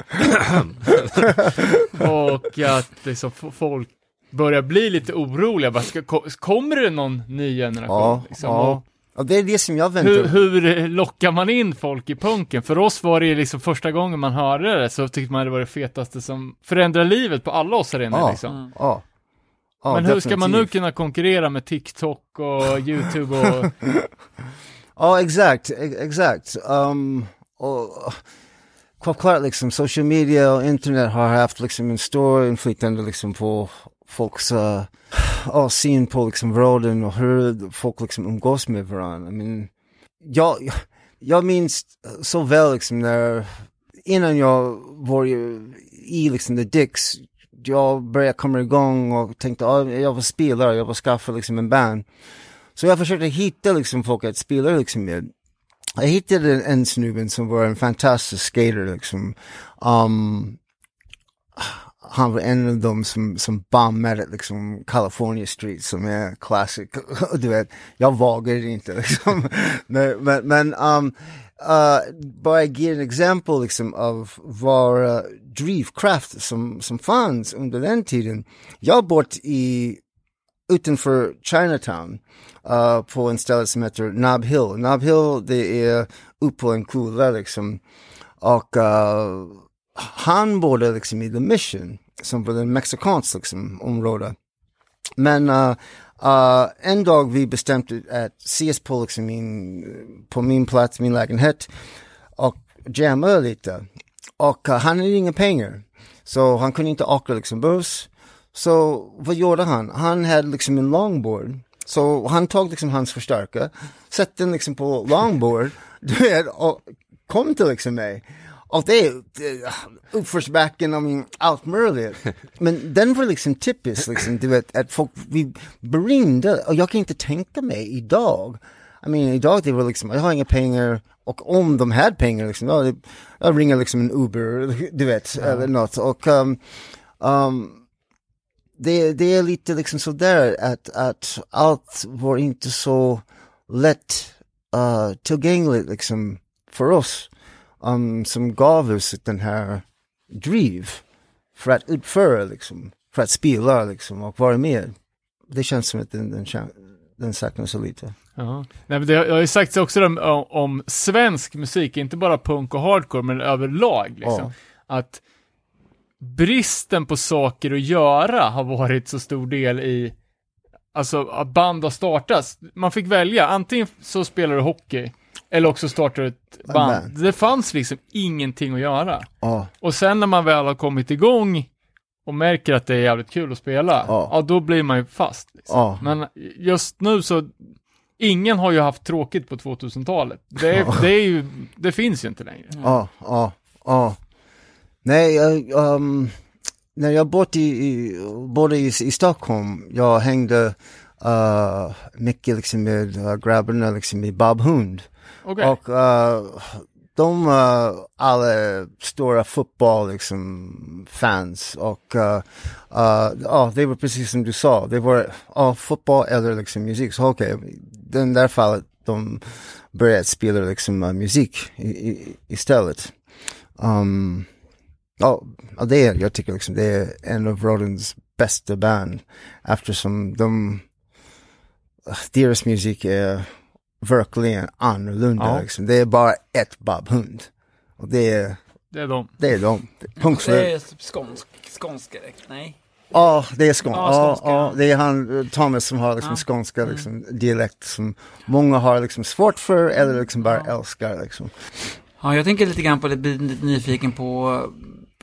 och att liksom folk börjar bli lite oroliga. Bara, ska, ko- kommer det någon ny generation? ja, liksom? ja. Och det är det som jag väntar hur, hur lockar man in folk i punken? För oss var det liksom första gången man hörde det så tyckte man det var det fetaste som förändrar livet på alla oss här inne Ja. liksom. Ja. ja Men hur ska man nu definitivt. kunna konkurrera med TikTok och YouTube och Ja, exakt, exakt. Um, och självklart liksom social media och internet har haft liksom en stor inflytande liksom på folks uh, oh, syn på liksom världen och hur folk liksom umgås med varandra. I mean, jag, jag minns uh, så väl liksom när, innan jag var i liksom The Dicks, jag började komma igång och tänkte, oh, jag var spelare, jag var skaffa liksom en band. Så jag försökte hitta liksom folk att spela liksom med. jag hittade en, en snubben som var en fantastisk skater liksom. Um, han var en av dem som, som bombade liksom California Street som är classic. du vet, jag vågade inte liksom. men men, men um, uh, bara ge en exempel liksom av var uh, drivkraft som, som fanns under den tiden. Jag bott i utanför Chinatown uh, på en ställe som heter Nob Hill. Nob Hill det är upp på en kula liksom. Och uh, han bodde liksom i The Mission som var en mexikansk liksom, område. Men uh, uh, en dag vi bestämde att ses på, liksom, min, på min plats, min lägenhet och jamma lite. Och uh, han hade inga pengar. Så han kunde inte åka liksom buss. Så vad gjorde han? Han hade liksom en longboard. Så han tog liksom hans förstärkare, satte den liksom på longboard, du vet, och kom till liksom mig. Och det är uppförsbacken, I mean, allt möjligt. Men den var liksom typisk, liksom, du vet, att folk, vi brinner, och jag kan inte tänka mig idag. I mean, idag det var liksom, jag har inga pengar, och om de hade pengar, liksom, jag ringer liksom en Uber, du vet, eller något. Och um, um, det, det är lite liksom sådär att, att allt var inte så lätt uh, tillgängligt liksom för oss um, som gav oss den här driv för att utföra liksom, för att spela liksom och vara med. Det känns som att den, den, den saknas lite. Ja. Nej, men det har jag har ju sagt också om, om svensk musik, inte bara punk och hardcore, men överlag. Liksom. Att bristen på saker att göra har varit så stor del i, alltså att band har startats. Man fick välja, antingen så spelar du hockey, eller också startar du ett band. band. Det fanns liksom ingenting att göra. Ja, Och sen när man väl har kommit igång och märker att det är jävligt kul att spela, Ja. ja, då blir man ju fast. Liksom. Ja. Men just nu så, ingen har ju haft tråkigt på 2000-talet. Det, är, det, är ju, det finns ju inte längre. ja, ja, ja. Nej, jag, um, när jag bott i, bodde i, i Stockholm, jag hängde uh, mycket liksom med uh, grabbarna liksom i Bob Hund. Okej. Och uh, de uh, alla stora fotboll liksom fans och uh, uh, det var precis som du sa, det var ja, fotboll eller liksom musik. Så okej, den där fallet de började spela liksom uh, musik i, i, istället. Um, ja, det är, jag tycker liksom det är en av Rodens bästa band eftersom de, deras musik är verkligen annorlunda Ja. liksom. Det är bara ett Bob Hund. Och det är, Det är de. det är de. Punkt Det slut. är typ skånsk, skånsk direkt, nej. Ja, det är skånska. Ja, Ja, skånska. ja, det är han, eh, Thomas som har liksom skånska liksom, dialekt som många har liksom svårt för eller liksom bara älskar liksom. Ja, jag tänker lite grann på det, blir lite nyfiken på,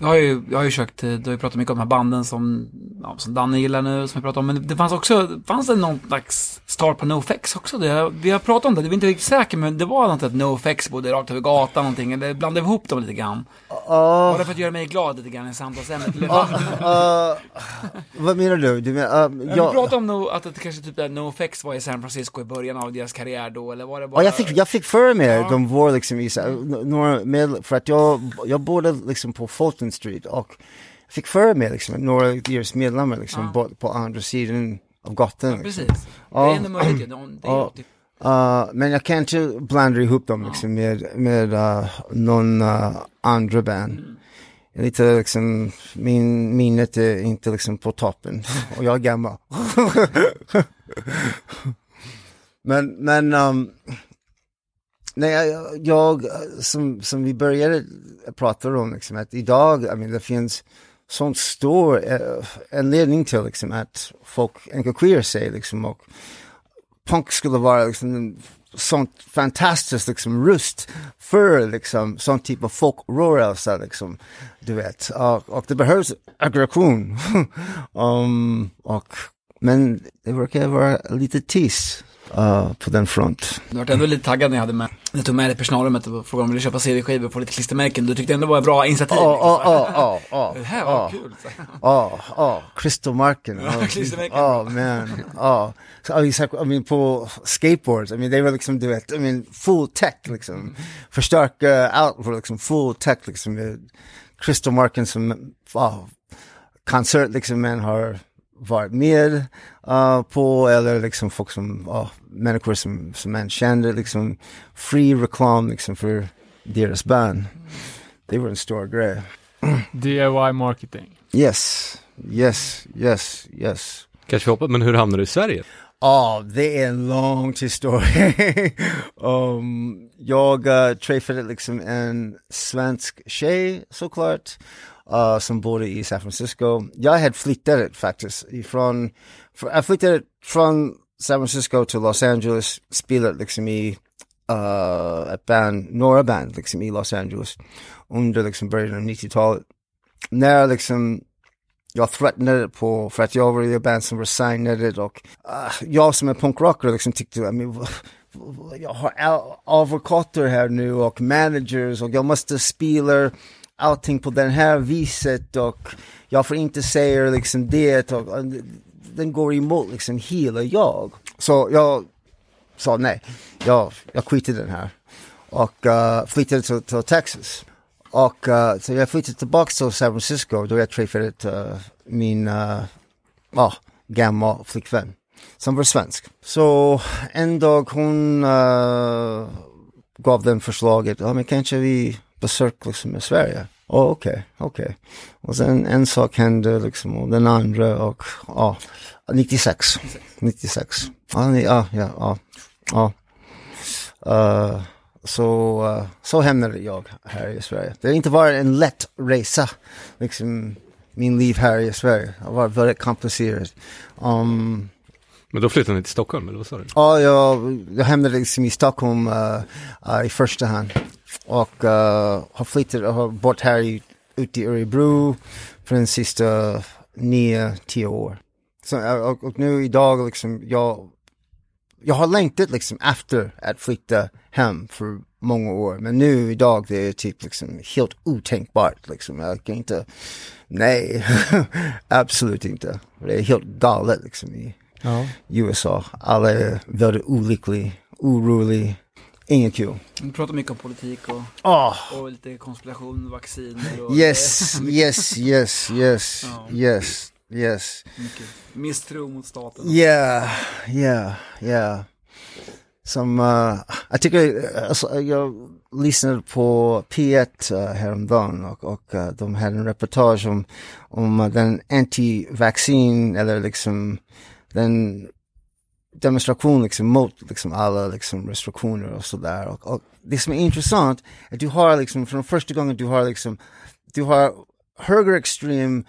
jag har ju, jag har ju försökt, du har ju pratat mycket om de här banden som, ja, som Danne gillar nu, som vi pratar om, men det fanns också, fanns det någon slags start på NoFX också? Det, vi har pratat om det, det är inte riktigt säker, men det var något att NoFX bodde rakt över gatan någonting, eller blandade vi ihop dem lite grann? Ja, Var det för att göra mig glad lite grann i samtalsämnet? Eller ja, vad? menar du? du menar, uh, Vi jag, pratade om no, att det kanske typ där NoFX var i San Francisco i början av deras karriär då, eller var det bara... Ja, jag fick, jag fick för mig Ja. de var liksom i, några med, för att jag, jag bodde liksom på Fulton Street och fick för mig liksom några deras medlemmar liksom Ja. på andra sidan av gatan. Liksom. Precis. Ja. Det är ändå möjligt Det är Ja. typ, Uh, men jag kan inte blanda ihop dem liksom med, med uh, någon uh, andra band. Är Lite liksom, min minnet är inte liksom på toppen och jag är gammal. men, men, um, nej, jag, jag som, som vi började prata om liksom, att idag, I mean, det finns sån stor uh, anledning till liksom att folk engagerar sig liksom och punk skulle vara liksom en sånt fantastiskt liksom röst för liksom sån typ av folkrörelse liksom, du vet. Och, och det behövs aggression. um, och, men det verkar vara lite tis uh, på den front. Du var ändå lite taggad när jag hade med, när jag tog med dig personalrummet och frågade om du ville köpa CD-skivor få lite klistermärken. Du tyckte ändå det var ett bra initiativ. Ja, liksom. ja, ja, ja, Det här var ja. kul. Ja, ja, klistermärken. Ja, klistermärken. Ja, I mean, på skateboards, I mean, det var liksom, du vet, I mean, full tech liksom. Förstärka allt för liksom full tech liksom. Klistermärken som, ja, konsert liksom man har varit med uh, på eller liksom folk som, ja, människor som, som man kände liksom, fri reklam liksom för deras band. Det var en stor grej. DIY marketing. Yes, yes, yes, yes. Kanske hoppas, men hur hamnar du i Sverige? Ja, det är en lång historia. um, jag uh, träffade liksom en svensk tjej såklart, uh, som bodde i San Francisco. Jag hade flyttat faktiskt ifrån, för, jag flyttade från San Francisco till Los Angeles, spelat liksom i uh, ett band, några band liksom i Los Angeles under liksom början av 90-talet. När liksom jag threatenade på för att jag var i ett band som var och uh, jag som är punkrockare liksom tyckte, I mean, jag har advokater här nu och managers och jag måste spela allting på det här viset och jag får inte säga liksom det och, och den går emot liksom hela jag. Så jag sa nej, jag, jag skiter i den här och uh, flyttade till, till Texas. Och uh, så jag flyttade tillbaka till San Francisco då jag träffade uh, min ah, uh, ja, gamla flickvän som var svensk. Så en dag hon uh, gav den förslaget, ja men kanske vi besöker liksom i Sverige. Oh, okej, okej. Och sen en sak hände liksom och den andra och ja, 96. 96. Ja, ni- ja, ja, ja. ja. Uh, så, uh, så hamnade jag här i Sverige. Det har inte varit en lätt resa, liksom min liv här i Sverige. Det har varit väldigt komplicerat. Um, Men då flyttade ni till Stockholm, eller vad sa du? Ja, jag, jag hamnade liksom i Stockholm uh, uh, i första hand. Och uh, har flyttat bott här i, ute i Örebro för den sista nio, tio år. Så, uh, och, och nu idag liksom, jag, jag har längtat liksom efter att flytta hem för många år. Men nu idag det är typ liksom helt otänkbart liksom. Jag kan inte, nej, absolut inte. Det är helt galet liksom i, Ja. USA. Alla är väldigt olyckliga, oroliga, inget kul. Vi pratar mycket om politik och, Oh, och lite konspiration, vacciner och yes, yes, yes, yes, Ja. yes, yes. mycket misstro mot staten. Yeah, yeah, yeah. Som, uh, jag tycker, alltså, jag lyssnade på P1 uh, häromdagen och, och uh, de hade en reportage om, om uh, den anti-vaccin eller liksom den demonstration liksom mot liksom alla liksom restriktioner och sådär. Och, och det som är intressant är att du har liksom, från första gången du har liksom, du har högerextrem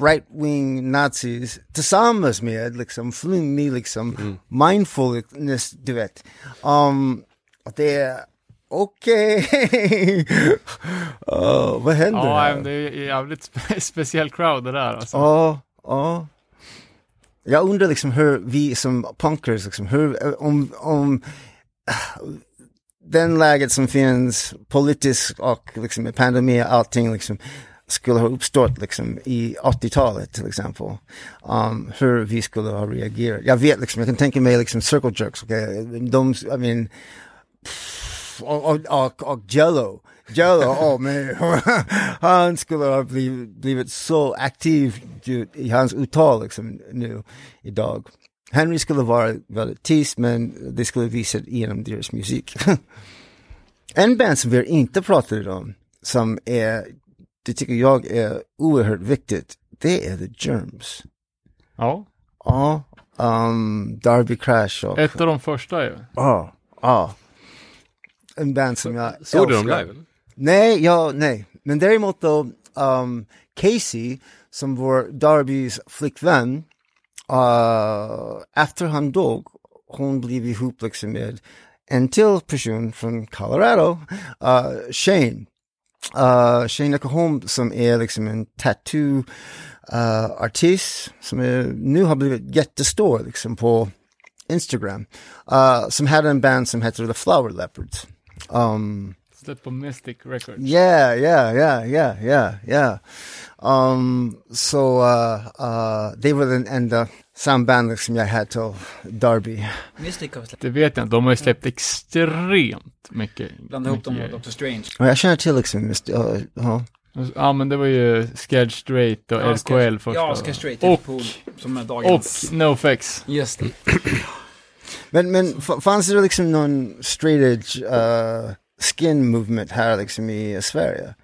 right-wing nazis tillsammans med liksom flumig liksom mindfulness, du vet. Um, det är okej. oh, vad händer Ja, här? det är jävligt spe speciell crowd det där alltså. Ja, ja. Jag undrar liksom hur vi som punkers, liksom, hur, om, om den läget som finns politiskt och liksom med pandemi och allting liksom skulle ha uppstått liksom i 80-talet till exempel. Um, hur vi skulle ha reagerat. Jag vet liksom, jag kan tänka mig liksom circle jerks, okay? de, I mean, och, och, och, och Jello. Jello, oh man. han skulle ha blivit, blivit så aktiv i hans uttal liksom nu idag. Henry skulle vara väldigt tyst men det skulle visa genom deras musik. en band som vi inte pratat om som är, det tycker jag är oerhört viktigt, det är The Germs. Ja, Ja, um, Darby Crash och... ett av de första ju. Ja, ja. En band som jag Såg du dem älskar. live? Nej, ja, nej. Men däremot då, um, Casey, som var Darbys flickvän, uh, efter han dog, hon blev ihop liksom med en till person från Colorado, uh, Shane. Uh, Shane Nakahom som är liksom en tattoo uh, artist som är, nu har blivit jättestor liksom på Instagram. Uh, som hade en band som hette The Flower Leopards. Um, Släppt på Mystic Records. yeah, yeah, yeah, yeah, yeah, yeah. Um, så uh, uh, det var den enda sambandet som jag hade till Derby. Mystic har släppt. Det vet jag inte, de har ju släppt extremt mycket. Blanda ihop dem med Dr. Strange. Och jag känner till liksom, just, uh, uh, Ja men det var ju Scared Straight och Ja, LKL första. Ja, ska straight och, pool. Som är och dagens. NoFX. Just det. Men, men fanns det liksom någon straight edge uh, skin movement här liksom i Sverige?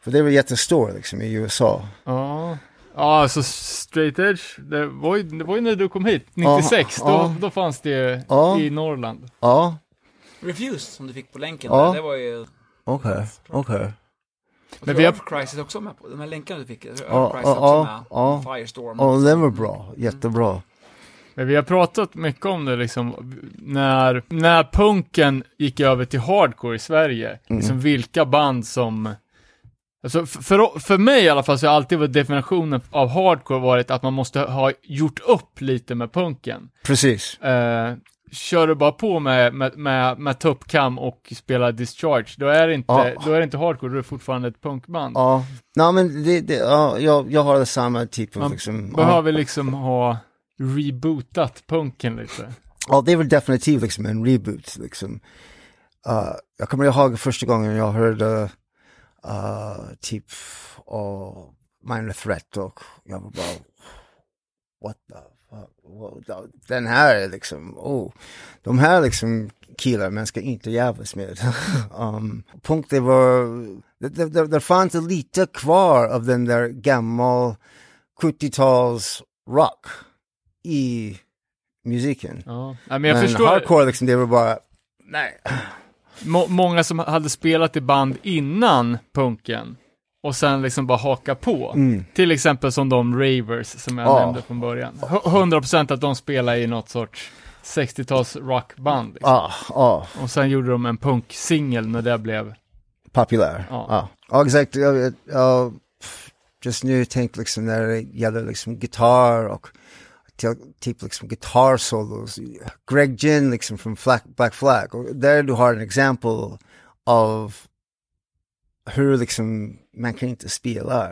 För det var jättestor liksom i USA. Ja. Ja, alltså straight edge, det var ju, det var ju när du kom hit, 96, Ja, då, ja. då fanns det Ja. i Norrland. Ja, Refused som du fick på länken. Ja. där, Det var ju... okej, okej. Och Men vi har- Crisis också med på. De här länkarna du fick. Earth Ja, Crisis ja, också med. ja. Firestorm. Ja, den var bra, jättebra. Men vi har pratat mycket om det liksom, när, när punken gick över till hardcore i Sverige, Mm. liksom vilka band som Alltså för, för mig i alla fall så har alltid varit definitionen av hardcore varit att man måste ha gjort upp lite med punken. Precis. Eh, kör du bara på med, med, med, med tuppkam och spelar discharge, då är det inte, Ja. då är det inte hardcore, då är det fortfarande ett punkband. Ja, nej men det, det, ja, jag, jag har samma typ av Man liksom. Ja. Behöver liksom ha rebootat punken lite. Ja, det är väl definitivt liksom en reboot liksom. Uh, jag kommer ihåg första gången jag hörde uh, typ uh, Minor Threat och jag var bara what the fuck, den här är liksom, oh, de här liksom killar man ska inte jävlas med. um, punkt det var, det, det, det, det fanns lite kvar av den där gammal 70-tals rock i musiken. Ja. Men jag Men förstår, hardcore liksom, det var bara, nej. må, många som hade spelat i band innan punken och sen liksom bara haka på. Mm. Till exempel som de Ravers som jag Ja. nämnde från början. H- 100% att de spelar i något sorts 60-tals rockband. Liksom. Ja, ja, Och sen gjorde de en punksingel när det blev, populär. Ja. Ja, ja exakt. Jag, just nu tänk liksom när det gäller liksom gitarr och till, typ liksom gitarrsolos. Greg Ginn liksom från Black, Black Flag. Och där du har en exempel av hur liksom man kan inte spela.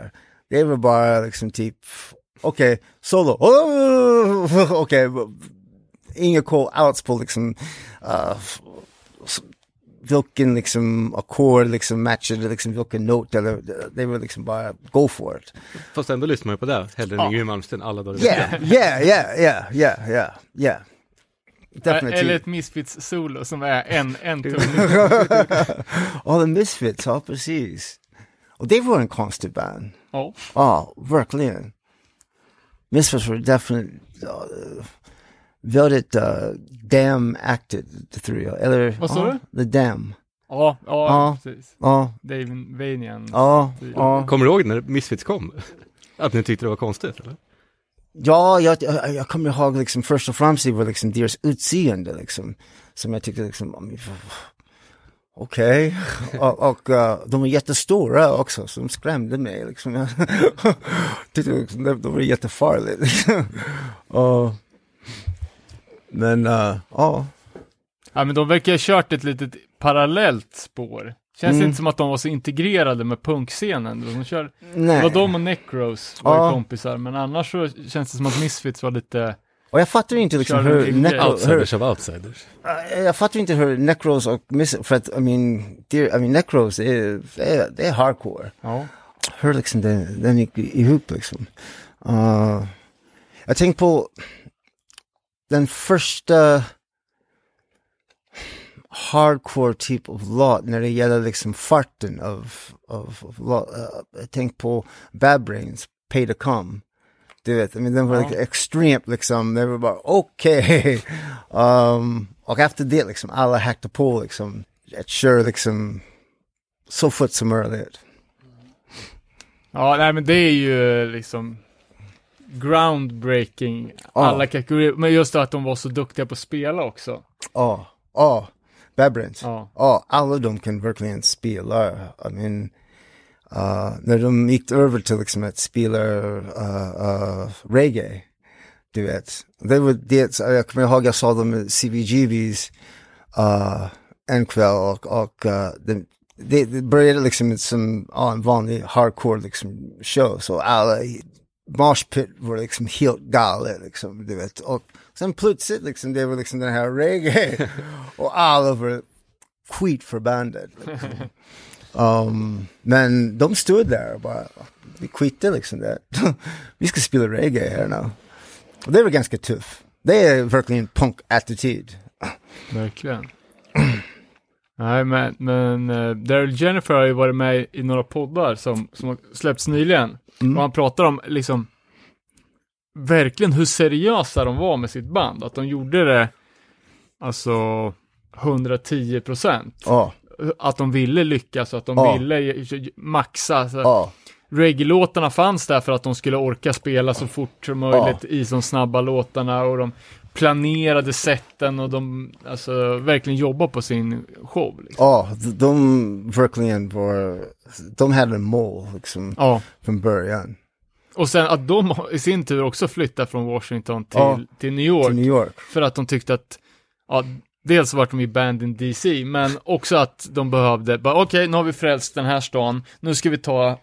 Det är väl bara liksom typ, okej, solo, oh, okej, inga call outs på liksom, uh, f- s- vilken liksom ackord liksom matchade liksom vilken not eller det var liksom bara go for it. Fast ändå lyssnar man ju på det, hellre än. Yngwie Malmsteen alla dagar i veckan. Yeah, yeah, yeah, yeah, yeah, yeah. Definitivt. eller ett Misfits solo som är en, en tum. Ja, The Misfits, ja precis. Och det var en konstig band. Ja. Ja, verkligen. Misfits var definitivt uh, väldigt uh, damn acted, tror jag. Eller, Vad sa ja, The Damn. Ja, ja, Ja. precis. Ja, David Vanian. ja, ja. Kommer du ihåg när Misfits kom? Att ni tyckte det var konstigt eller? Ja, jag, jag, jag kommer ihåg liksom först och främst det var liksom deras utseende liksom. Som jag tyckte liksom, okej. och och uh, de var jättestora också, så de skrämde mig liksom. Jag tyckte liksom, de, de var jättefarliga liksom. Och, men, uh, ja. Ja, men de verkar ha kört ett litet parallellt spår. Känns Mm. inte som att de var så integrerade med punkscenen. De kör, det Nej. var de och Necros var Ja. kompisar, men annars så känns det som att Misfits var lite, Och jag fattar inte liksom hur, necro, grej. hur Outsiders of outsiders. Uh, jag fattar inte hur Necros och Miss, för att, I mean, dear, I mean Necros, det är, det är, det är hardcore. ja. Hur liksom den, den gick ihop liksom. Uh, jag tänkte på den första hardcore typ av låt när det gäller liksom farten av, av, av låt. Uh, jag tänkte på Bad Brains, Pay to Come. Du vet, I mean, den var Ja. like, extremt liksom, det var bara okej. um, och efter det liksom, alla hackade på liksom, att köra liksom så fort som möjligt. Ja, nej men det är ju liksom groundbreaking, Ja. alla kategorier. Men just att de var så duktiga på att spela också. Ja, ja, Bad Brains. Ja. Ja, alla de kan verkligen spela. I mean, uh, när de gick över till liksom att spela uh, uh, reggae, Du vet. Det var det, jag kommer ihåg jag såg dem med CBGBs uh, en kväll och, och uh, det, det, det började liksom som ja, en vanlig hardcore liksom show. Så alla i Mosh Pit var liksom helt galet liksom, du vet. Och sen plötsligt liksom, det var liksom den här reggae och alla var skitförbannade. Liksom. Um, men de stod där och bara, vi skiter liksom det. vi ska spela reggae här nu. Och det var ganska tuff. Det är verkligen punk-attityd. Verkligen. Nej, men, men uh, Daryl Jennifer har ju varit med i några poddar som, som har släppts nyligen. Mm. Och han pratar om liksom verkligen hur seriösa de var med sitt band. Att de gjorde det alltså 110 procent. Ja, Att de ville lyckas och att de Ja. ville maxa. Så ja, Reggae-låtarna fanns där för att de skulle orka spela så fort som möjligt i de snabba låtarna och de planerade sätten och de alltså verkligen jobbar på sin show. Liksom. ja, de verkligen var, de hade en mål liksom Ja, från början. och sen att de i sin tur också flyttar från Washington till, Ja. till New York Till New York. för att de tyckte att, ja, dels vart de i band in DC, men också att de behövde, okej, nu har vi frälst den här stan, nu ska vi ta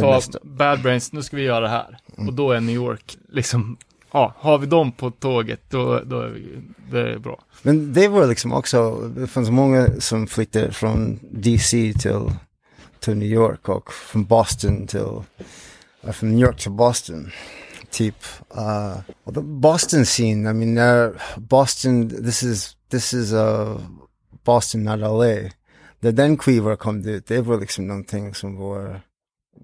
ta. Bad Brains, nu ska vi göra det här. Mm. Och då är New York, liksom, ja, har vi dem på tåget, då, då är vi, det är bra. Men det var liksom också, det fanns många som flyttade från DC till, till New York och från Boston till, uh, från New York till Boston. Typ, uh, och the Boston scene, I mean, uh, Boston, this is, this is uh, Boston, not LA. När den skivan kom ut, det var liksom någonting som var,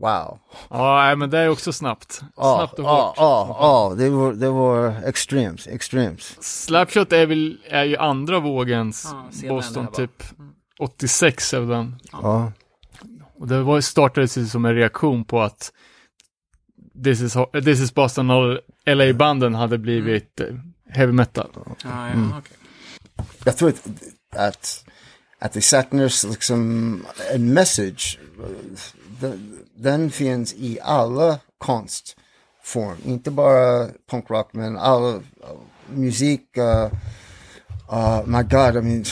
wow. Ja, nej, men det är också snabbt. Ja, Snabbt och ja, hårt. ja, ja, det var, det var extremt, extremt. Slapshot är väl, är ju andra vågens Ja, Boston, det typ 86 är väl den. Ja, Och det var, startades ju som en reaktion på att This is, This is Boston LA-banden hade blivit eh, heavy metal. Ja, ja, Mm. jag tror att, att, att det saknas liksom en message. Den, den finns i alla konstform. Inte bara punkrock men all musik. Uh, uh, my God, I mean,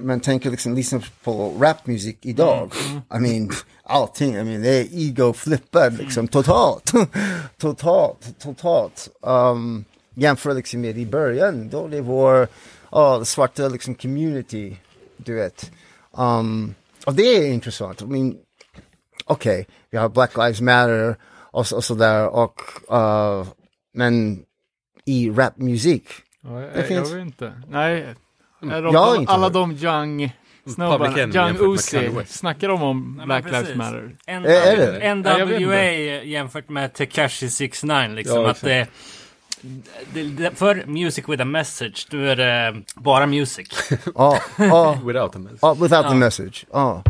man tänker liksom lyssna på rapmusik idag. I mean, allting, I mean, det är ego-flippad liksom totalt. totalt, totalt. Um, jämför liksom med i början då det var det svarta liksom community, du vet. Um, och det är intressant. I mean, okej, vi har Black Lives Matter och, och sådär och uh, men i rapmusik, Ja, jag, Det finns- jag vet inte. Nej, är de, Jag har de, inte alla hört. de young snubbarna, Public Enemy young Uzi, snackar de om men Black Lives. Matter? N- Är- är det? NWA inte. jämfört med Tekashi 69 liksom. Ja, att det, det, det, för Music with a Message, då är det bara music. ja, ja, Without a mess. ja, without the Ja. message, ja.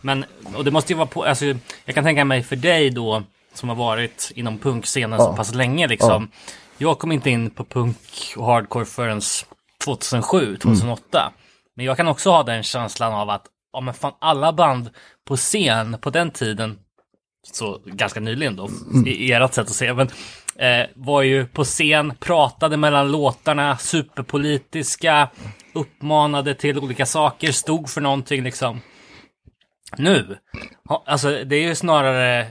Men, och det måste ju vara på, alltså, jag kan tänka mig för dig då, som har varit inom punkscenen Ja. så pass länge liksom. Jag kom inte in på punk och hardcore förrän 2007, 2008. Men jag kan också ha den känslan av att, ja men fan alla band på scen på den tiden, så ganska nyligen då, i, i ert sätt att se, men eh, var ju på scen, pratade mellan låtarna, superpolitiska, uppmanade till olika saker, stod för någonting liksom. Nu, alltså det är ju snarare,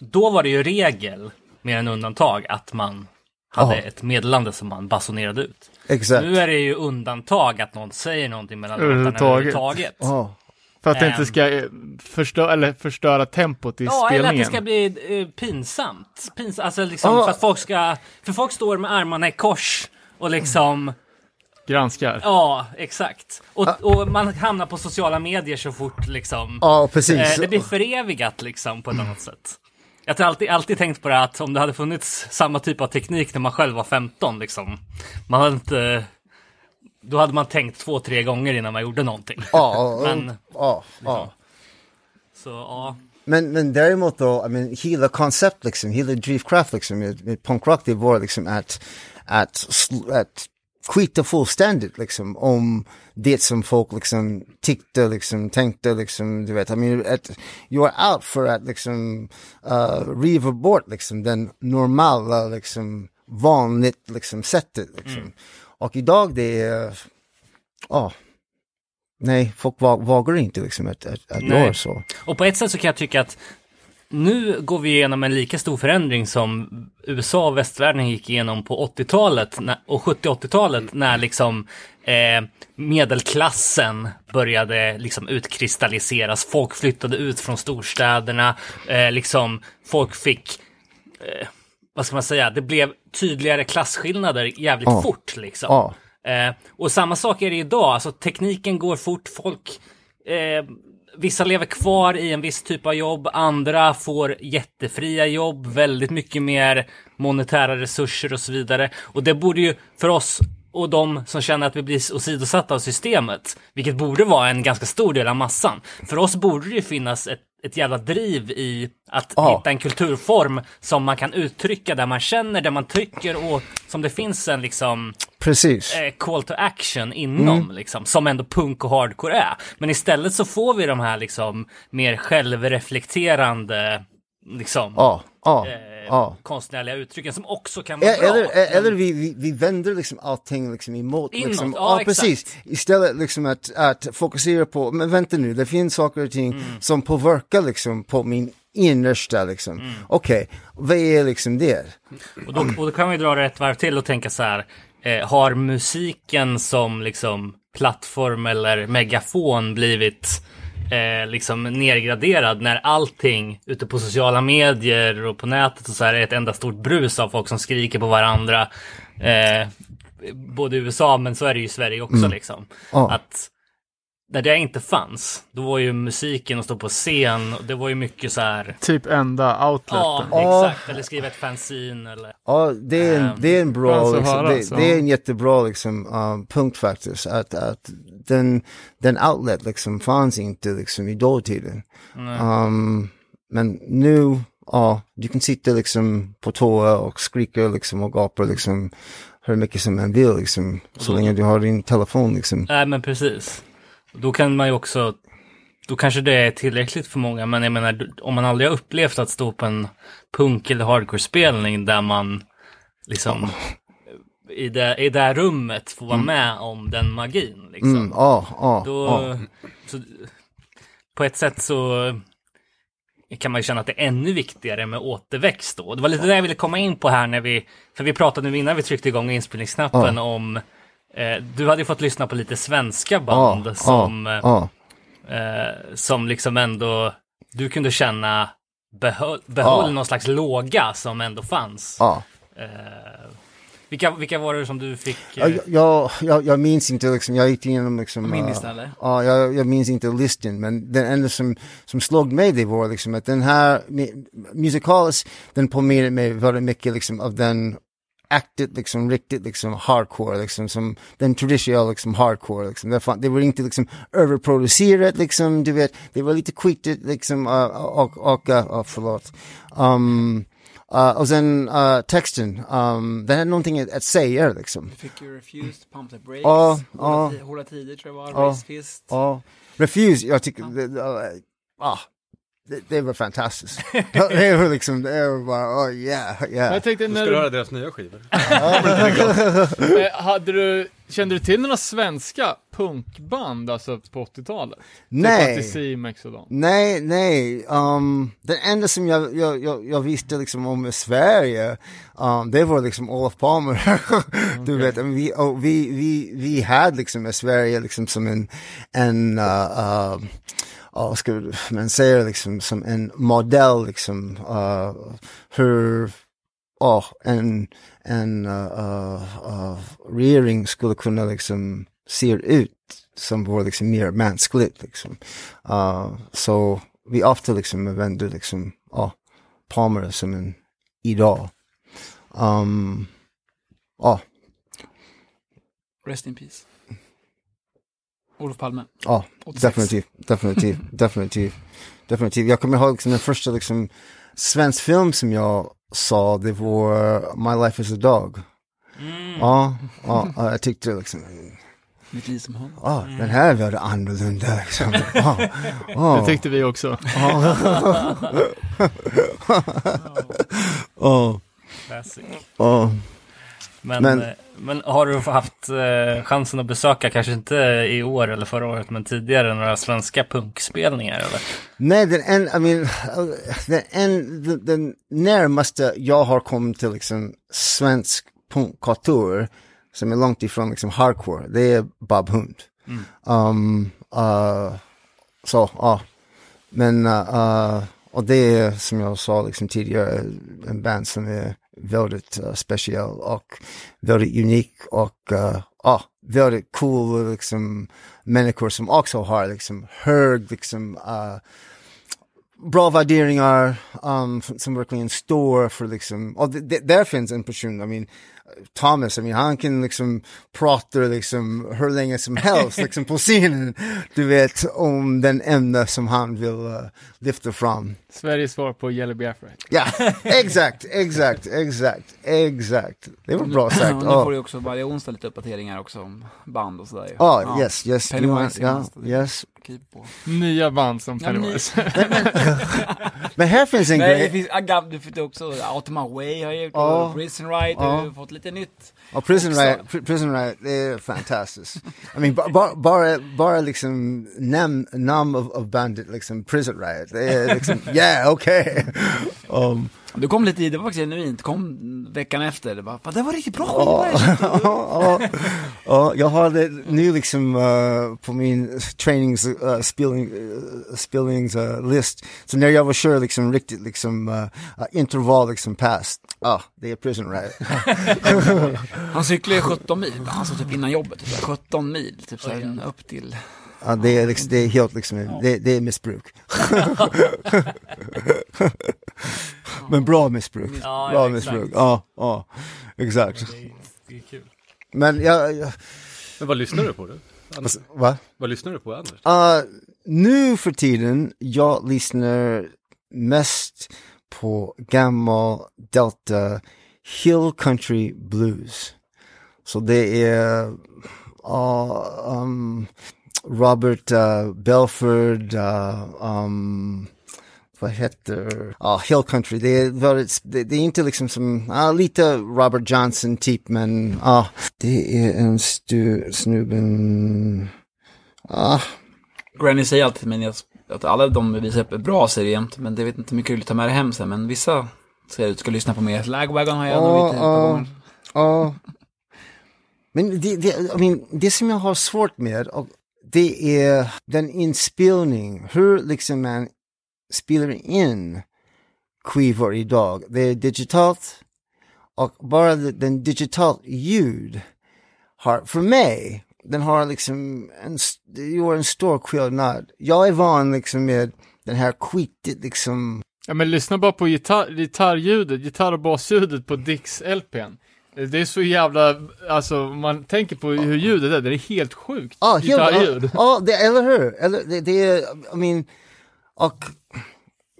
då var det ju regel mer än undantag att man hade Ja. ett meddelande som man basunerade ut. Exakt. Nu är det ju undantag att någon säger någonting mellan låtarna Överhuvudtaget. Ja, För att det inte ska eh, förstöra, eller förstöra tempot i Ja, eller att spelningen. det ska bli eh, pinsamt. pinsamt. Alltså liksom Ja. för att folk ska, för folk står med armarna i kors och liksom, Granskar. ja, exakt. Och, och man hamnar på sociala medier så fort liksom. ja precis. Eh, det blir förevigat liksom på ett annat sätt. Jag har alltid, alltid tänkt på det att om det hade funnits samma typ av teknik när man själv var 15 liksom. Man hade inte... Då hade man tänkt två, tre gånger innan man gjorde någonting. Ja, Men- ja, ja. Så ja. Men, men däremot då, I mean, hela koncept liksom, hela drivkraft liksom med, med punkrock, det var liksom att, att, att skita fullständigt liksom om det som folk liksom tyckte liksom, tänkte liksom, du vet, I mean, att are out för att liksom uh, riva bort liksom den normala liksom vanligt liksom sättet. Liksom. Och idag det är, ja, nej, folk våg- vågar inte liksom att, att, att göra så. Och på ett sätt så kan jag tycka att nu går vi igenom en lika stor förändring som USA och västvärlden gick igenom på 80-talet när- och 70-80-talet när liksom eh, medelklassen började liksom utkristalliseras. Folk flyttade ut från storstäderna, eh, liksom folk fick eh, vad ska man säga, det blev tydligare klasskillnader jävligt Ja. fort liksom. Ja, Eh, och samma sak är det idag, alltså tekniken går fort, folk, eh, vissa lever kvar i en viss typ av jobb, andra får jättefria jobb, väldigt mycket mer monetära resurser och så vidare. Och det borde ju för oss och de som känner att vi blir åsidosatta av systemet, vilket borde vara en ganska stor del av massan. För oss borde det ju finnas ett, ett jävla driv i att Ja. hitta en kulturform som man kan uttrycka där man känner, där man tycker och som det finns en liksom precis. eh, call to action inom, Mm. liksom, som ändå punk och hardcore är. Men istället så får vi de här liksom mer självreflekterande, liksom, Ja, ja, eh, ja. konstnärliga uttrycken som också kan vara E- bra. Eller, e- eller vi, vi, vi vänder liksom allting liksom emot. Inåt, liksom. ja, precis. exakt. Istället liksom att, att fokusera på, men vänta nu, det finns saker och ting som påverkar liksom på min innersta liksom. Okej, vad är liksom det? Och då, och då kan vi dra det ett varv till och tänka så här, eh, har musiken som liksom plattform eller megafon blivit eh, liksom nergraderad när allting ute på sociala medier och på nätet och så här är ett enda stort brus av folk som skriker på varandra. Eh, både i USA men så är det ju i Sverige också liksom. Ja. Att när det inte fanns, då var ju musiken att stå på scen, och det var ju mycket så här, Typ enda outleten. ja Ja. exakt, eller skriva ett fanzine eller Ja, det är en, Ehm, det är en bra, att liksom, höra, det, det är en jättebra liksom, um, punkt faktiskt. Att, att den, den outlet liksom fanns inte liksom i dåtiden. Um, men nu, ja, du kan sitta liksom på toa och skrika liksom och gapa liksom hur mycket som man vill liksom. Så länge du har din telefon liksom. Nej men precis. Då kan man ju också, då kanske det är tillräckligt för många, men jag menar om man aldrig har upplevt att stå på en punk eller hardcore-spelning där man liksom i, det, i det här rummet får vara med om den magin. Liksom. Mm, ja, ja, Då, ja. så, på ett sätt så kan man ju känna att det är ännu viktigare med återväxt då. Det var lite det jag ville komma in på här när vi, för vi pratade nu innan vi tryckte igång inspelningsknappen om, eh, du hade ju fått lyssna på lite svenska band ja, som, eh, ja, eh, som liksom ändå, du kunde känna behöll, behöll någon slags låga som ändå fanns. Eh, vilka, vilka var det som du fick? eh, Jag, jag, jag, jag minns inte liksom, jag gick igenom liksom. Min lista, eller? Ja, jag, jag minns inte listan, men den enda som, som slog mig det var liksom att den här mu- Musicalis, den påminner mig väldigt mycket liksom av den acted liksom riktigt liksom hardcore liksom som den traditionella liksom hardcore liksom. Det, fan, det var inte liksom överproducerat liksom, du vet, det var lite skitigt liksom uh, och, och uh, uh, förlåt. Um, uh, och sen uh, texten, um, den hade någonting att, att säga liksom. Du fick ju Refused, Pump the Brakes, Ja, Hålla, Hålla tider tror jag var, Ja. Race Fist. Ja, Refuse, jag tycker, ah, det, det var fantastiskt. det var liksom, det var bara, oh yeah, yeah. Jag tänkte när ska du höra deras nya skivor. eh, hade du, kände du till några svenska punkband alltså på 80-talet? Nej. Typ Anticimex och dem. Nej, nej. Um, den enda som jag, jag, jag, jag visste liksom om Sverige, um, det var liksom Olof Palmer. du vet, men vi, och vi, vi, vi hade liksom Sverige liksom som en, en uh, uh, uh, vad ska man säga liksom som en modell liksom, uh, hur ja, en, en eh, eh, uh, uh, uh, regering skulle kunna liksom se ut som var liksom mer mänskligt liksom. Uh, så vi ofta liksom använder liksom, ja, Palmer som en idag. Um, ehm, ja, Rest in peace. Olof Palme. ja, 86. definitivt, definitivt, definitivt, definitivt. Jag kommer ihåg liksom den första liksom svensk film som jag sa, det var My Life is a Dog. Ja, ja, ja, jag tyckte liksom, Mitt liv som hund. ja, den här var annorlunda liksom. Ja, ja. Det tyckte vi också. Ja, Classic. ja. Men, Men- eh, men har du haft eh, chansen att besöka, kanske inte i år eller förra året, men tidigare, några svenska punkspelningar eller? Nej, den, en, I mean, den, en, den, den närmaste jag har kommit till liksom svensk punkkultur som är långt ifrån liksom hardcore, det är Bob Hund. Um, uh, så, ja. Men, uh, uh, och det är som jag sa liksom tidigare, en band som är väldigt uh, speciell och väldigt unik och uh, ja, väldigt cool liksom människor som också har liksom hög liksom uh, bra värderingar um, som- som verkligen står för liksom, och det, det, där finns en person, I mean, Thomas, I mean, han kan liksom prata liksom hur länge som helst liksom på scenen, du vet, om den ämne som han vill uh, lyfta fram. Sveriges svar på Yellow Biafra. Ja, exakt, exakt, exakt, exakt. Det var bra sagt. Och nu får du också varje onsdag lite uppdateringar också om band och sådär. Ja, yes, yes. Pennywise ja, yes. Nya band som Pennywise. Men här finns en Nej, det grej. finns, Agab, du fick också, Out of My Way har jag gjort, Prison Right, du har fått lite nytt. Ja, Prison. Riot, Pri- Prison Riot, det är fantastiskt. I mean, ba- ba- bara, bara liksom namn, namn av, av bandet, liksom Prison Riot, det är liksom, yeah, okej. Um, Du kom lite i, det var faktiskt genuint, kom veckan efter, det, bara, "Fan, det var riktigt bra Ja, skiva. ja, ja, jag har det nu liksom uh, på min trainings, uh, spelning, uh, spelningslist. Så när jag var kör liksom riktigt liksom uh, uh, intervall liksom past, ja, det är Prison Riot. Han cyklade ju 17 mil, alltså typ innan jobbet, typ, 17 mil, typ såhär upp till. Ja, det är, liksom, det är helt liksom, det, det är missbruk. Men bra missbruk. Ja, bra ja, exakt. missbruk. Ja, ja, exakt. Det är kul. Men jag, jag Men vad lyssnar du på då? Anders? va? Vad lyssnar du på Anders? Uh, nu för tiden, jag lyssnar mest på gammal Delta Hill Country Blues. Så det är uh, um, Robert uh, Belford, uh, um, vad heter, ja, Hill Country, det är, väldigt, det, det är inte liksom som, ja, lite Robert Johnson typ, men ja, det är en stu, snubben, ah, Granny säger alltid till mig att- alla de visar upp är bra serier jämt, men det vet inte hur mycket du vill ta med dig hem sen, men vissa att du ska lyssna på mer. Lagwagon har jag nog Ja, lite på ja. gång. Ja. Men det, det, I mean, det som jag har svårt med, och det är den inspelning, hur liksom man spelar in skivor idag. Det är digitalt och bara den digitalt ljud har, för mig, den har liksom en, det gör en stor skillnad. Jag är van liksom med den här skitigt liksom, Ja men lyssna bara på gitarr, gitarrljudet, gitarr och basljudet på Dix-LPn. Det är så jävla, alltså man tänker på hur ljudet är, det är helt sjukt Ja, helt, gitarrljud. ja, ja, det, eller hur? Eller, det, det är, I mean, och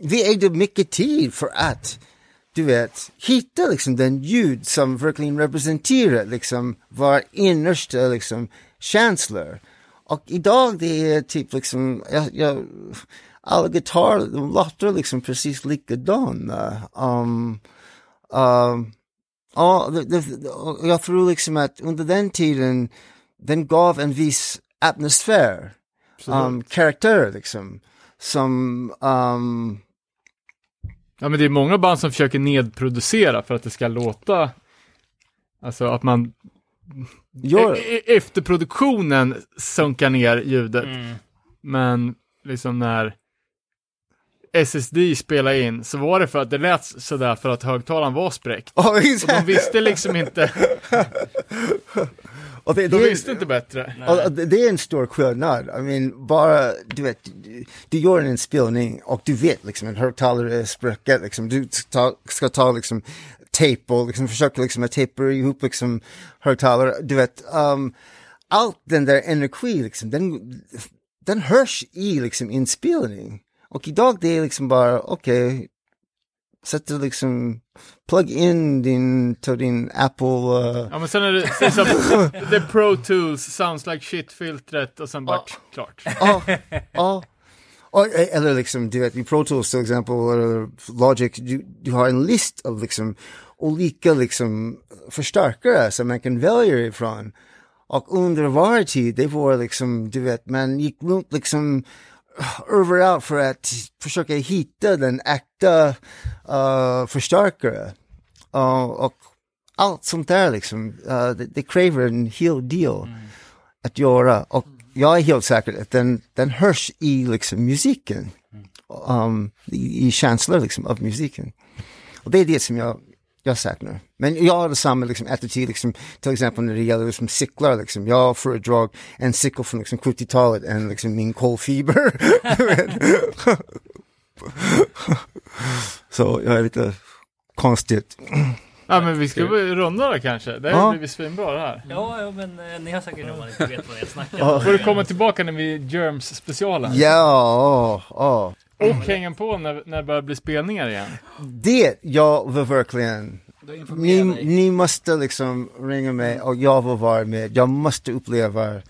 vi ägde mycket tid för att, du vet, hitta liksom den ljud som verkligen representerar liksom våra innersta liksom känslor. Och idag det är typ liksom, jag, jag, alla gitarrer, de låter liksom precis likadana. Um, um, Ja, det, det, och jag tror liksom att under den tiden, den gav en viss atmosfär, um, karaktär liksom, som, um, Ja men det är många band som försöker nedproducera för att det ska låta, alltså att man gör, e- e- efter produktionen sunkar ner ljudet. Mm. Men liksom när SSD spelade in så var det för att det lät sådär för att högtalaren var spräckt. oh, Och de visste liksom inte, och det, de det, visste inte bättre. det, det är en stor skillnad. I mean, bara, du vet, du, du gör en inspelning och du vet liksom en högtalare är spräckad, liksom, du ska ta, ska ta liksom tejp och liksom försöka liksom tejpa ihop liksom högtalare, du vet, um, allt den där energi liksom, den, den hörs i liksom inspelning. Och idag det är liksom bara, okej, sätter liksom, plug in din, ta din Apple, uh, Ja men sen är det, är som, the Pro Tools, sounds like shit-filtret och sen bara Ja. klart. Ja, ja. Och, eh, eller liksom, du vet, i Pro Tools till exempel, eller Logic, du, du har en list av liksom olika liksom förstärkare som man kan välja ifrån. Och under varje tid, det var liksom, du vet, man gick runt liksom överallt för att försöka hitta den äkta uh, förstärkare. Uh, och allt sånt där liksom, uh, det, det kräver en hel del att göra. Och jag är helt säker att den, den hörs i liksom musiken. Um, i, I känslor liksom av musiken. Och det är det som jag, jag saknar. Men jag har samma liksom, attityd, liksom, till exempel när det gäller liksom, cyklar. Liksom. Jag föredrar en cykel från liksom, 70-talet än liksom, min kolfiber. Så jag är lite konstigt. Ja men vi ska väl runda då kanske. Det har Ja. blivit svinbra det här. Ja, ja men eh, ni har säkert man inte vet vad jag snackar Ja. om. Får du komma tillbaka när vi Germs specialen. Ja, åh. Och hänga på när, när det börjar bli spelningar igen. Det, jag vill verkligen Ni, ni måste liksom ringa mig och jag vill vara med. Jag måste uppleva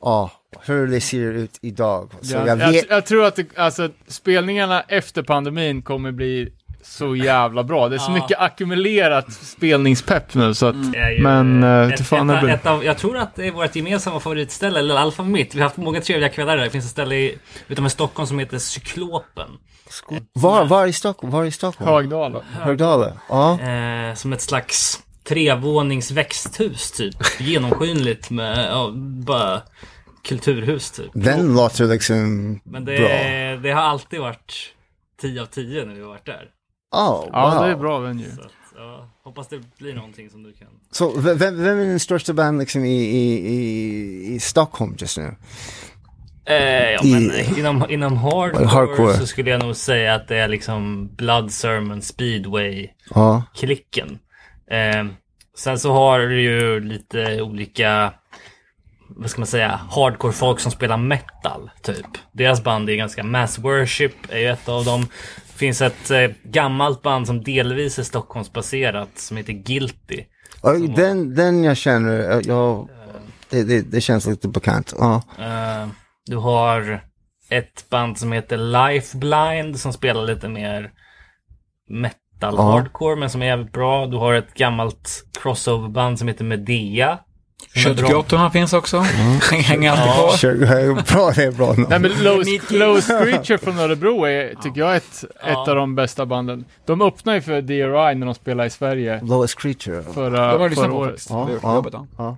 ja, hur det ser ut idag. Så Ja, jag jag, vet, jag, tror att det, alltså, spelningarna efter pandemin kommer bli så jävla bra. Det är så Ja. mycket ackumulerat spelningspepp nu så att, ju, men eh, ett, fan ett, ett av, jag tror att det är vårt gemensamma favoritställe, eller i alla fall mitt. Vi har haft många trevliga kvällar där. Det finns ett ställe i, utanför Stockholm som heter Cyklopen. var, var i Stockholm? Var i Stockholm? Högdala. Högdala? Ja. Eh, som ett slags trevånings växthus typ. Genomskinligt med ja, bara kulturhus typ. Den låter liksom Men det, bra. det har alltid varit 10 av 10 när vi har varit där. Oh, wow. Ja, det är bra venue. Så ja, hoppas det blir någonting som du kan. Så vem, vem är den största band liksom i, i, i, i Stockholm just nu? Eh, ja, men inom, inom hardcore, Hardcore. så skulle jag nog säga att det är liksom Blood Sermon Speedway-klicken. Ja. Eh, sen så har du ju lite olika, vad ska man säga, hardcore-folk som spelar metal, typ. Deras band är ganska, Mass Worship är ju ett av dem. Finns ett eh, gammalt band som delvis är Stockholmsbaserat som heter Guilty. Och den, den jag känner, eh, jag, det, det, det känns lite bekant. Ja. Eh, du har ett band som heter Life Blind som spelar lite mer metal hardcore men som är jävligt bra. Du har ett gammalt crossoverband som heter Medea. Köttgrottorna finns också. Hänger alltid Ja. på. Är bra, det är bra. Nej men Lowest. Lowest Creature från Örebro är, tycker jag, är ett, Ja. ett av de bästa banden. De öppnade ju för DRI när de spelade i Sverige Lowest Creature. förra, De har lyssnat förra året. Ja, Det ja. jobbet, ja. Ja.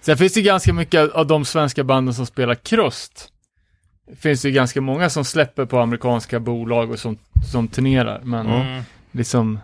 Sen finns det ganska mycket av de svenska banden som spelar krust. Finns det ju ganska många som släpper på amerikanska bolag och som, som turnerar. Men Mm. liksom,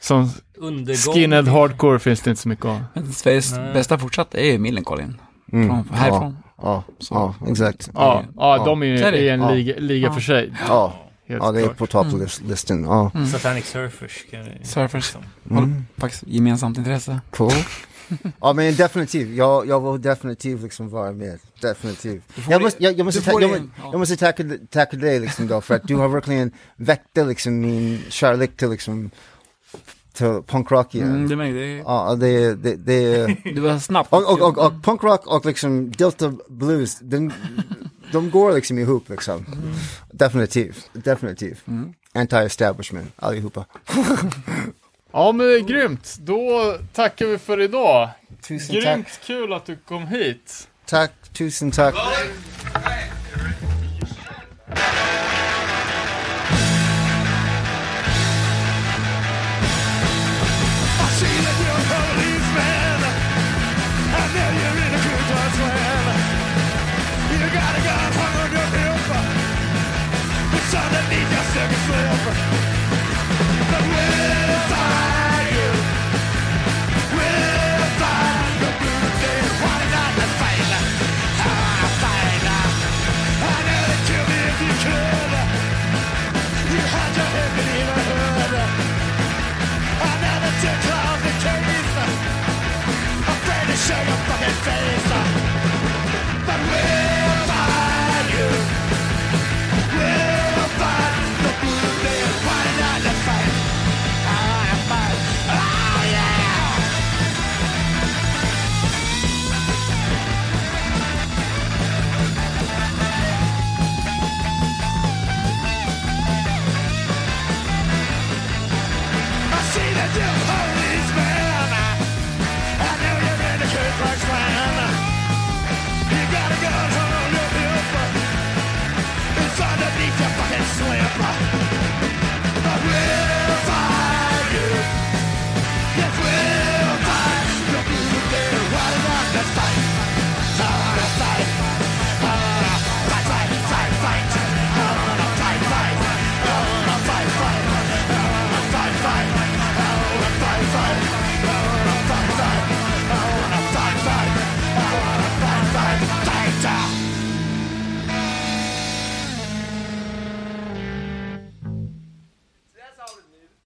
som Undergång. skinhead hardcore finns det inte så mycket av. Men Sveriges bästa fortsatt är ju Millencolin. Mm. Från, härifrån. Ja, ja, exakt. Ja, ja, Ja. de är ju är i en Ja. liga, liga Ja. för sig. Ja, Helt ja det är på topplistan. Ja. Satanic Surfers. kan vi- Surfers. Mm. Har faktiskt gemensamt intresse. Cool. ja men definitivt, jag, jag vill definitivt liksom vara med. Definitivt. Jag måste, jag, jag måste, ta, jag, ja. jag måste tacka, tacka dig liksom då för att du har verkligen väckt liksom min kärlek till liksom till punkrock igen. Mm, det jag. Ja, det, det, det, Det var snabbt. och, och, och, och punkrock och liksom Delta Blues, de, de går liksom ihop liksom. Definitivt, definitivt. Anti-establishment, allihopa. Ja men det är grymt. Då tackar vi för idag. Tusen Grymt tack. kul att du kom hit. Tack, tusen tack.